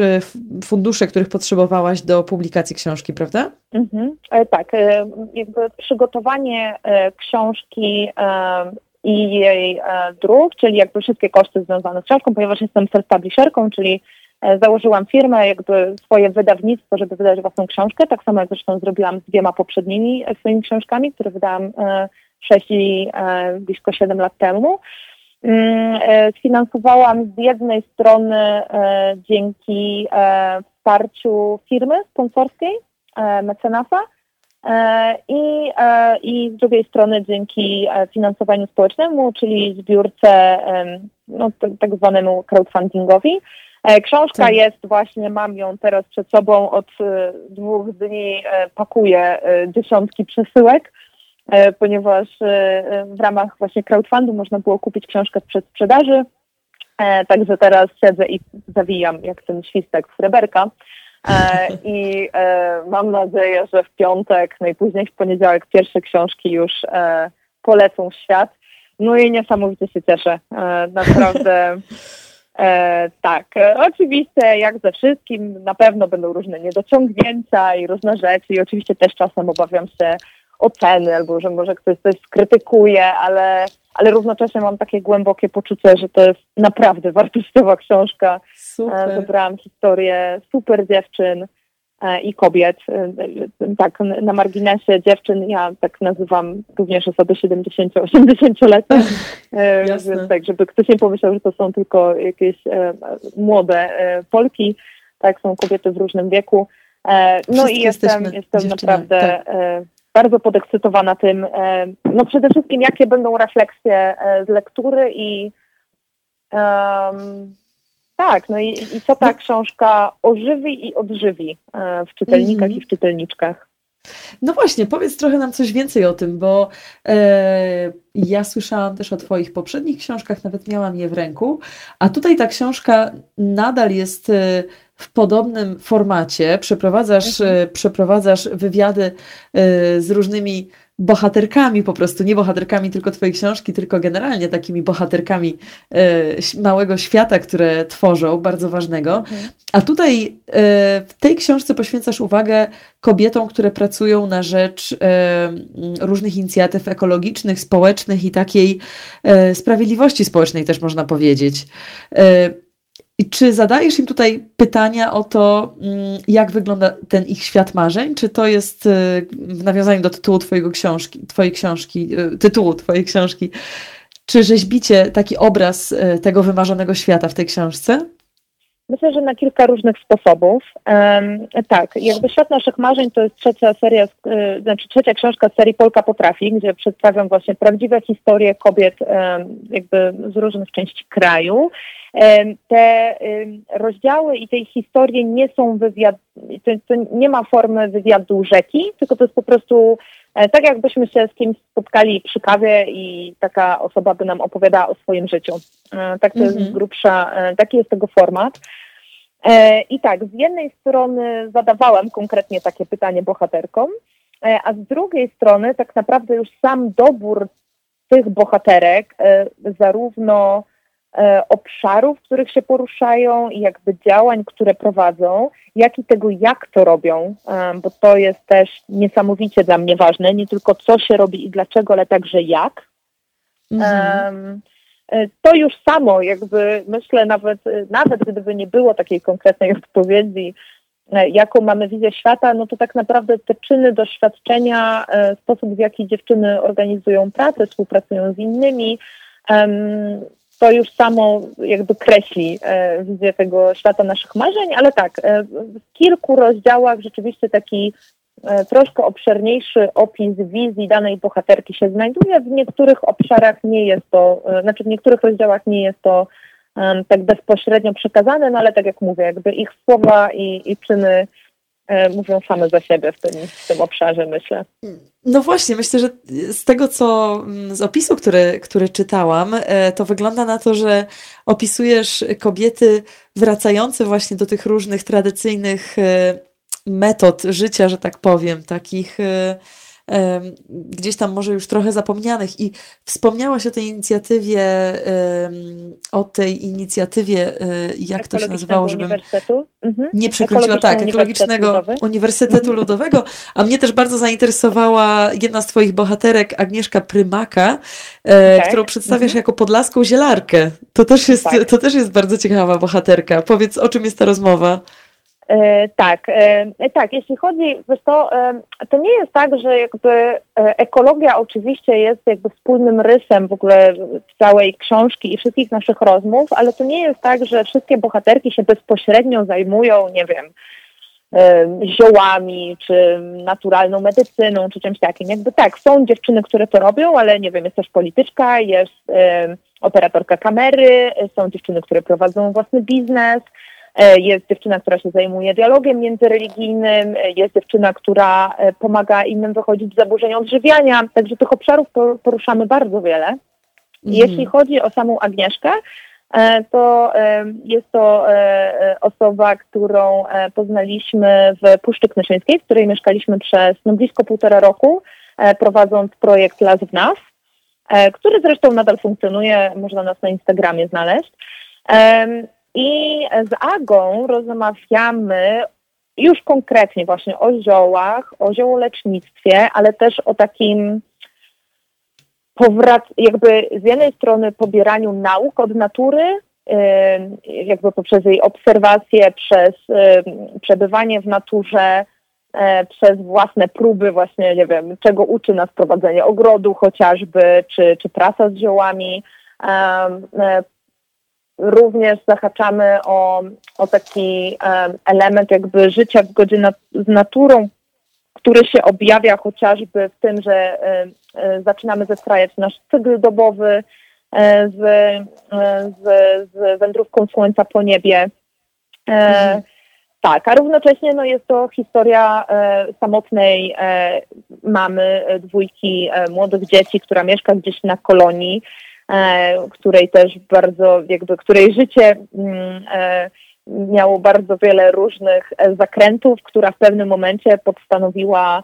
fundusze, których potrzebowałaś do publikacji książki, prawda? Mhm. E, tak, e, jakby przygotowanie e, książki i jej druk, czyli jakby wszystkie koszty związane z książką, ponieważ jestem self-publisherką, czyli założyłam firmę, jakby swoje wydawnictwo, żeby wydać własną książkę, tak samo jak zresztą zrobiłam z dwiema poprzednimi e, swoimi książkami, które wydałam 6 e, i blisko 7 lat temu. Mm, sfinansowałam z jednej strony dzięki wsparciu firmy sponsorskiej, mecenasa, i, i z drugiej strony dzięki finansowaniu społecznemu, czyli zbiórce, no, tak zwanemu crowdfundingowi. E, książka tak. jest właśnie, mam ją teraz przed sobą od e, dwóch dni, e, pakuję dziesiątki przesyłek, ponieważ w ramach właśnie crowdfundu można było kupić książkę przed sprzedaży. Także teraz siedzę i zawijam jak ten świstek w reberka. I mam nadzieję, że w piątek, najpóźniej w poniedziałek pierwsze książki już polecą w świat. No i niesamowicie się cieszę. Naprawdę E, tak, e, oczywiście jak ze wszystkim na pewno będą różne niedociągnięcia i różne rzeczy i oczywiście też czasem obawiam się oceny albo że może ktoś coś skrytykuje, ale, ale równocześnie mam takie głębokie poczucie, że to jest naprawdę wartościowa książka. Super. E, wybrałam historię super dziewczyn, E, i kobiet. E, tak, na marginesie dziewczyn ja tak nazywam również osoby 70-80-letnie, e, więc tak, żeby ktoś nie pomyślał, że to są tylko jakieś młode Polki, tak, są kobiety w różnym wieku. No i jestem, jestem naprawdę tak. bardzo podekscytowana tym, no przede wszystkim jakie będą refleksje z lektury i um, tak, no i, i co ta no. książka ożywi i odżywi e, w czytelnikach -hmm. i w czytelniczkach. No właśnie, powiedz trochę nam coś więcej o tym, bo e, ja słyszałam też o Twoich poprzednich książkach, nawet miałam je w ręku, a tutaj ta książka nadal jest e, w podobnym formacie. Przeprowadzasz, mhm. E, przeprowadzasz wywiady z różnymi bohaterkami po prostu, nie bohaterkami tylko twojej książki, tylko generalnie takimi bohaterkami e, małego świata, które tworzą, bardzo ważnego. Mhm. A tutaj e, w tej książce poświęcasz uwagę kobietom, które pracują na rzecz e, różnych inicjatyw ekologicznych, społecznych i takiej sprawiedliwości społecznej też można powiedzieć. I czy zadajesz im tutaj pytania o to, mm, jak wygląda ten ich świat marzeń? Czy to jest y, w nawiązaniu do tytułu twojego książki, twojej książki, y, tytułu twojej książki, czy rzeźbicie taki obraz y, tego wymarzonego świata w tej książce? Myślę, że na kilka różnych sposobów. Um, tak, jakby Świat Naszych Marzeń to jest trzecia seria, y, znaczy trzecia książka z serii Polka Potrafi, gdzie przedstawiam właśnie prawdziwe historie kobiet um, jakby z różnych części kraju. Te rozdziały i tej historie nie są wywiad, to, to nie ma formy wywiadu rzeki, tylko to jest po prostu e, tak jakbyśmy się z kimś spotkali przy kawie i taka osoba by nam opowiadała o swoim życiu. E, tak to jest mhm. grubsza, e, taki jest tego format. I tak, z jednej strony zadawałam konkretnie takie pytanie bohaterkom, a z drugiej strony tak naprawdę już sam dobór tych bohaterek, zarówno E, obszarów, w których się poruszają i jakby działań, które prowadzą, jak i tego, jak to robią, e, bo to jest też niesamowicie dla mnie ważne, nie tylko co się robi i dlaczego, ale także jak. Mhm. E, to już samo, jakby myślę, nawet, nawet gdyby nie było takiej konkretnej odpowiedzi, jaką mamy wizję świata, no to tak naprawdę te czyny, doświadczenia, sposób w jaki dziewczyny organizują pracę, współpracują z innymi, to już samo jakby kreśli e, wizję tego świata naszych marzeń, ale tak, e, w kilku rozdziałach rzeczywiście taki e, troszkę obszerniejszy opis wizji danej bohaterki się znajduje. W niektórych obszarach nie jest to, znaczy w niektórych rozdziałach nie jest to tak bezpośrednio przekazane, no ale tak jak mówię, jakby ich słowa i, i czyny E, mówią same za siebie w tym, w tym obszarze, myślę. No właśnie, myślę, że z tego, co z opisu, który, który czytałam, e, to wygląda na to, że opisujesz kobiety wracające właśnie do tych różnych tradycyjnych e, metod życia, że tak powiem, takich gdzieś tam może już trochę zapomnianych i wspomniałaś o tej inicjatywie, o tej inicjatywie, jak to się nazywało, żebym mhm. nie przekroczyła, tak, Ekologicznego Uniwersytetu, Uniwersytetu mhm. Ludowego, a mnie też bardzo zainteresowała jedna z Twoich bohaterek, Agnieszka Prymaka, tak. którą przedstawiasz mhm. jako podlaską zielarkę. To też, jest, tak. to też jest bardzo ciekawa bohaterka. Powiedz, o czym jest ta rozmowa? E, tak, e, tak, jeśli chodzi, wiesz to, e, to nie jest tak, że jakby ekologia oczywiście jest jakby wspólnym rysem w ogóle całej książki i wszystkich naszych rozmów, ale to nie jest tak, że wszystkie bohaterki się bezpośrednio zajmują, nie wiem, ziołami, czy naturalną medycyną, czy czymś takim. Jakby tak, są dziewczyny, które to robią, ale nie wiem, jest też polityczka, jest operatorka kamery, są dziewczyny, które prowadzą własny biznes, E, jest dziewczyna, która się zajmuje dialogiem międzyreligijnym, e, jest dziewczyna, która e, pomaga innym wychodzić z zaburzeń odżywiania, także tych obszarów poruszamy bardzo wiele. Mhm. Jeśli chodzi o samą Agnieszkę, to jest to osoba, którą poznaliśmy w Puszczy Knyszyńskiej, w której mieszkaliśmy przez no, blisko półtora roku, prowadząc projekt Las w Nas, który zresztą nadal funkcjonuje, można nas na Instagramie znaleźć. I z Agą rozmawiamy już konkretnie właśnie o ziołach, o ziołolecznictwie, ale też o takim powrac, jakby z jednej strony pobieraniu nauk od natury, jakby poprzez jej obserwacje, przez przebywanie w naturze, e, przez własne próby właśnie, nie wiem, czego uczy nas prowadzenie ogrodu chociażby, czy, czy praca z ziołami, e, również zahaczamy o, o taki element jakby życia w zgodzie z naturą, który się objawia chociażby w tym, że zaczynamy zestrajać nasz cykl dobowy z, z, z wędrówką słońca po niebie. E, mhm. Tak, a równocześnie no, jest to historia e, samotnej e, mamy dwójki e, młodych dzieci, która mieszka gdzieś na kolonii której też bardzo, jakby, której życie mm, e, miało bardzo wiele różnych e, zakrętów, która w pewnym momencie postanowiła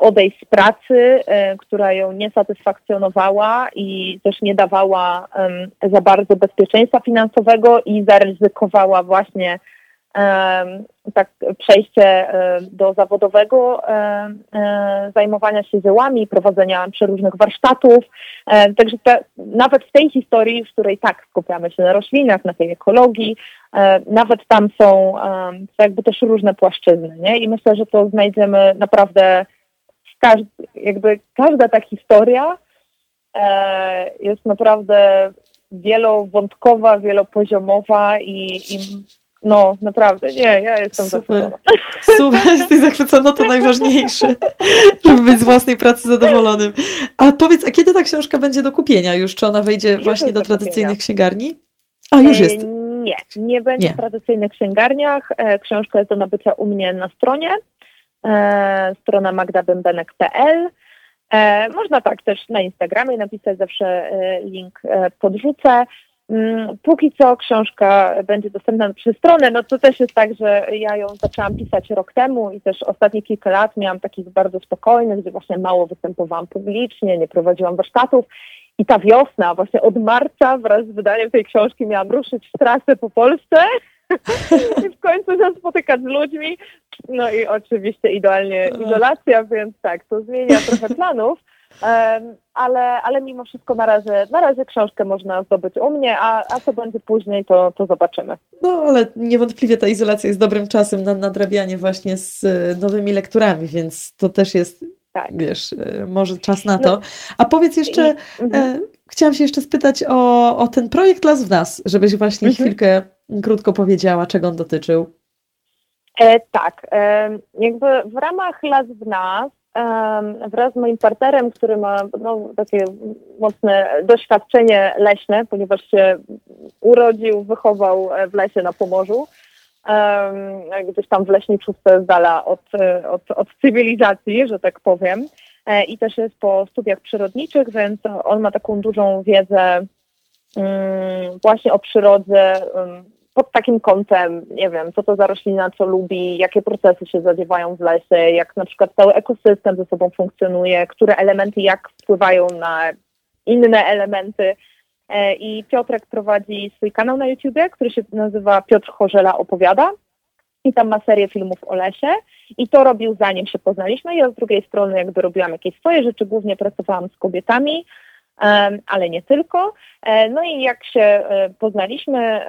odejść z pracy, która ją nie satysfakcjonowała i też nie dawała za bardzo bezpieczeństwa finansowego i zaryzykowała właśnie tak przejście do zawodowego zajmowania się ziołami, prowadzenia przeróżnych warsztatów. Także te, nawet w tej historii, w której tak skupiamy się na roślinach, na tej ekologii, nawet tam są jakby też różne płaszczyzny. Nie? I myślę, że to znajdziemy naprawdę każdy, jakby każda ta historia e, jest naprawdę wielowątkowa, wielopoziomowa i, i no, naprawdę, nie, ja jestem Super. zachwycona. Super, jesteś zachwycona, to najważniejsze, żeby być z własnej pracy zadowolonym. A powiedz, a kiedy ta książka będzie do kupienia już? Czy ona wejdzie już właśnie do, do tradycyjnych księgarni? A, już jest. Nie, nie będzie nie. w tradycyjnych księgarniach. E, książka jest do nabycia u mnie na stronie. E, strona magdabębenek.pl. E, można tak też na Instagramie napisać, zawsze e, link podrzucę. Mm, póki co książka będzie dostępna przez stronę, no to też jest tak, że ja ją zaczęłam pisać rok temu i też ostatnie kilka lat miałam takich bardzo spokojnych, gdzie właśnie mało występowałam publicznie, nie prowadziłam warsztatów i ta wiosna, właśnie od marca wraz z wydaniem tej książki miałam ruszyć w trasę po Polsce i w końcu się spotykać z ludźmi. No i oczywiście idealnie izolacja, więc tak, to zmienia trochę planów. Ale, ale mimo wszystko na razie, na razie książkę można zdobyć u mnie, a, a co będzie później, to, to zobaczymy. No ale niewątpliwie ta izolacja jest dobrym czasem na nadrabianie właśnie z e, nowymi lekturami, więc to też jest, tak. wiesz, e, może czas na to. No. A powiedz jeszcze, I, mhm. e, chciałam się jeszcze spytać o, o ten projekt Las w Nas, żebyś właśnie mhm. chwilkę krótko powiedziała, czego on dotyczył. E, tak, e, jakby w ramach Las w Nas wraz z moim partnerem, który ma no, takie mocne doświadczenie leśne, ponieważ się urodził, wychował w lesie na Pomorzu, gdzieś tam w leśniczówce z dala od, od, od cywilizacji, że tak powiem. E, I też jest po studiach przyrodniczych, więc on ma taką dużą wiedzę mm, właśnie o przyrodzie, pod takim kątem, nie wiem, co to za roślina, co lubi, jakie procesy się zadziewają w lesie, jak na przykład cały ekosystem ze sobą funkcjonuje, które elementy jak wpływają na inne elementy. E, I Piotrek prowadzi swój kanał na YouTubie, który się nazywa Piotr Chorzela Opowiada. I tam ma serię filmów o lesie. I to robił zanim się poznaliśmy. Ja z drugiej strony jakby robiłam jakieś swoje rzeczy, głównie pracowałam z kobietami ale nie tylko. E, no i jak się e, poznaliśmy,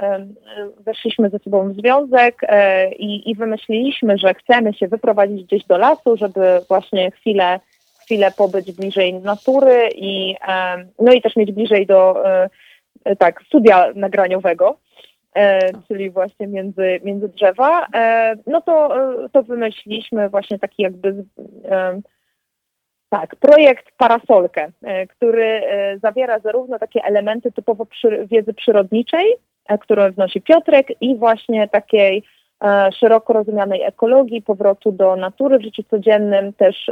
weszliśmy ze sobą w związek e, i, i wymyśliliśmy, że chcemy się wyprowadzić gdzieś do lasu, żeby właśnie chwilę, chwilę pobyć bliżej natury i, no i też mieć bliżej do tak, studia nagraniowego. czyli właśnie między, między drzewa, no to, to wymyśliliśmy właśnie taki jakby tak, projekt Parasolkę, e, który e, zawiera zarówno takie elementy typowo przy, wiedzy przyrodniczej, e, którą wnosi Piotrek i właśnie takiej szeroko rozumianej ekologii, powrotu do natury w życiu codziennym, też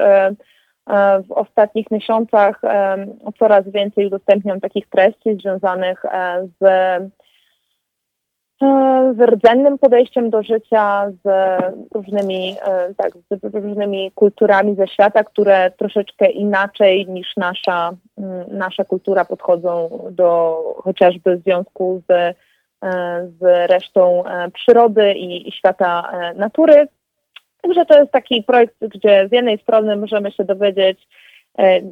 w ostatnich miesiącach coraz więcej udostępniam takich treści związanych z z rdzennym podejściem do życia, z różnymi, e, tak, z różnymi kulturami ze świata, które troszeczkę inaczej niż nasza, mm, nasza kultura podchodzą do chociażby związku z, e, z resztą e, przyrody i, i świata natury. Także to jest taki projekt, gdzie z jednej strony możemy się dowiedzieć,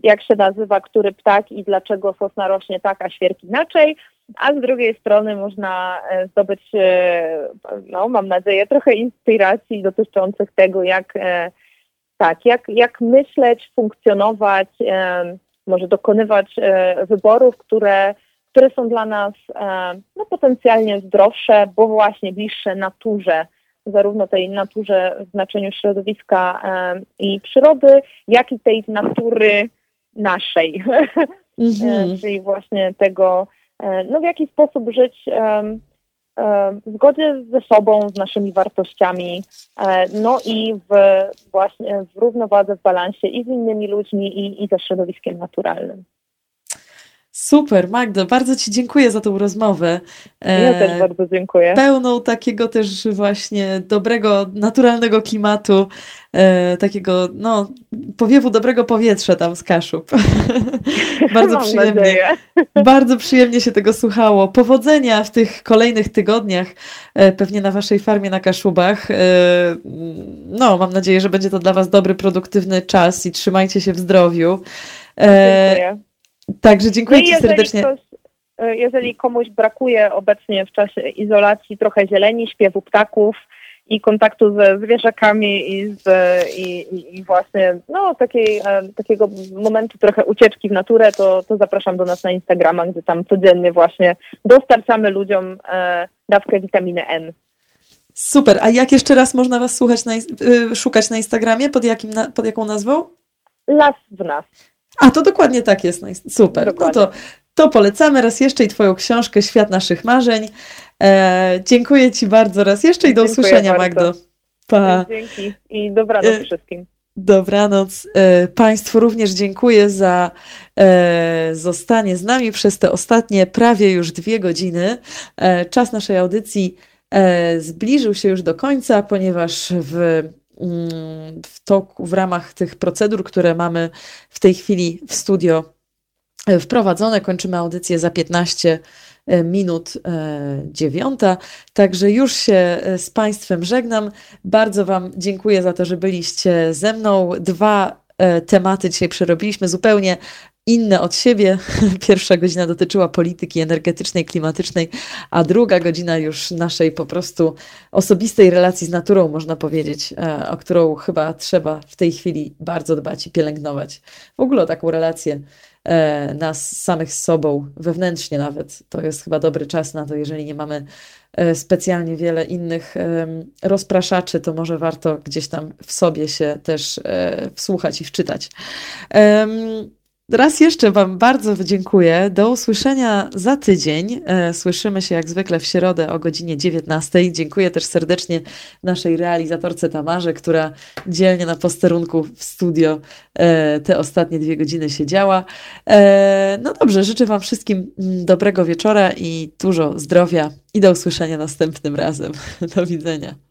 jak się nazywa który ptak i dlaczego sosna rośnie tak, a świerk inaczej, a z drugiej strony można e, zdobyć, e, no mam nadzieję, trochę inspiracji dotyczących tego, jak e, tak, jak, jak myśleć, funkcjonować, może dokonywać wyborów, które, które są dla nas no, potencjalnie zdrowsze, bo właśnie bliższe naturze, zarówno tej naturze w znaczeniu środowiska i przyrody, jak i tej natury naszej, mm -hmm. czyli właśnie tego, no w jaki sposób żyć w zgodzie ze sobą, z naszymi wartościami, e, no i w właśnie w równowadze, w balansie i z innymi ludźmi, i, i ze środowiskiem naturalnym. Super, Magdo, bardzo Ci dziękuję za tą rozmowę. Ja też bardzo dziękuję. Pełną takiego też właśnie dobrego, naturalnego klimatu, e, takiego, no, powiewu dobrego powietrza tam z Kaszub. bardzo Mam przyjemnie. nadzieję. Bardzo przyjemnie się tego słuchało. Powodzenia w tych kolejnych tygodniach, e, pewnie na Waszej farmie na Kaszubach. E, no, mam nadzieję, że będzie to dla Was dobry, produktywny czas i trzymajcie się w zdrowiu. E, Dziękuję. Także No dziękuję i Ci serdecznie. ktoś, e, jeżeli komuś brakuje obecnie w czasie izolacji trochę zieleni, śpiewu ptaków i kontaktu ze zwierzakami i, z, i, i- właśnie no, takiej, e, takiego momentu trochę ucieczki w naturę, to, to zapraszam do nas na Instagrama, gdzie tam codziennie właśnie dostarczamy ludziom e, dawkę witaminy N. Super. A jak jeszcze raz można Was słuchać na, szukać na Instagramie? Pod, jakim, pod jaką nazwą? Las w nas. A, to dokładnie tak jest. ins- Super. No Dokładnie. to, to polecamy raz jeszcze i Twoją książkę Świat naszych marzeń. E, dziękuję Ci bardzo raz jeszcze i do Dziękuję usłyszenia, bardzo. Magdo. Pa. Dzięki i dobranoc E, wszystkim. Dobranoc. E, Państwu również dziękuję za e, zostanie z nami przez te ostatnie prawie już dwie godziny. E, Czas naszej audycji e, zbliżył się już do końca, ponieważ w, w toku, w ramach tych procedur, które mamy w tej chwili w studio e, wprowadzone, kończymy audycję za 15 minut e, dziewiąta. Także już się e, z Państwem żegnam. Bardzo Wam dziękuję za to, że byliście ze mną. Dwa e, tematy dzisiaj przerobiliśmy zupełnie inne od siebie. Pierwsza godzina dotyczyła polityki energetycznej, klimatycznej, a druga godzina już naszej po prostu osobistej relacji z naturą, można powiedzieć, e, o którą chyba trzeba w tej chwili bardzo dbać i pielęgnować. W ogóle o taką relację e, nas samych z sobą, wewnętrznie nawet. To jest chyba dobry czas na to, jeżeli nie mamy e, specjalnie wiele innych rozpraszaczy, to może warto gdzieś tam w sobie się też wsłuchać i wczytać. Raz jeszcze Wam bardzo dziękuję. Do usłyszenia za tydzień. E, Słyszymy się jak zwykle w środę o godzinie 19. Dziękuję też serdecznie naszej realizatorce Tamarze, która dzielnie na posterunku w studio e, te ostatnie dwie godziny siedziała. E, No dobrze, życzę Wam wszystkim mm, dobrego wieczora i dużo zdrowia i do usłyszenia następnym razem. Do widzenia.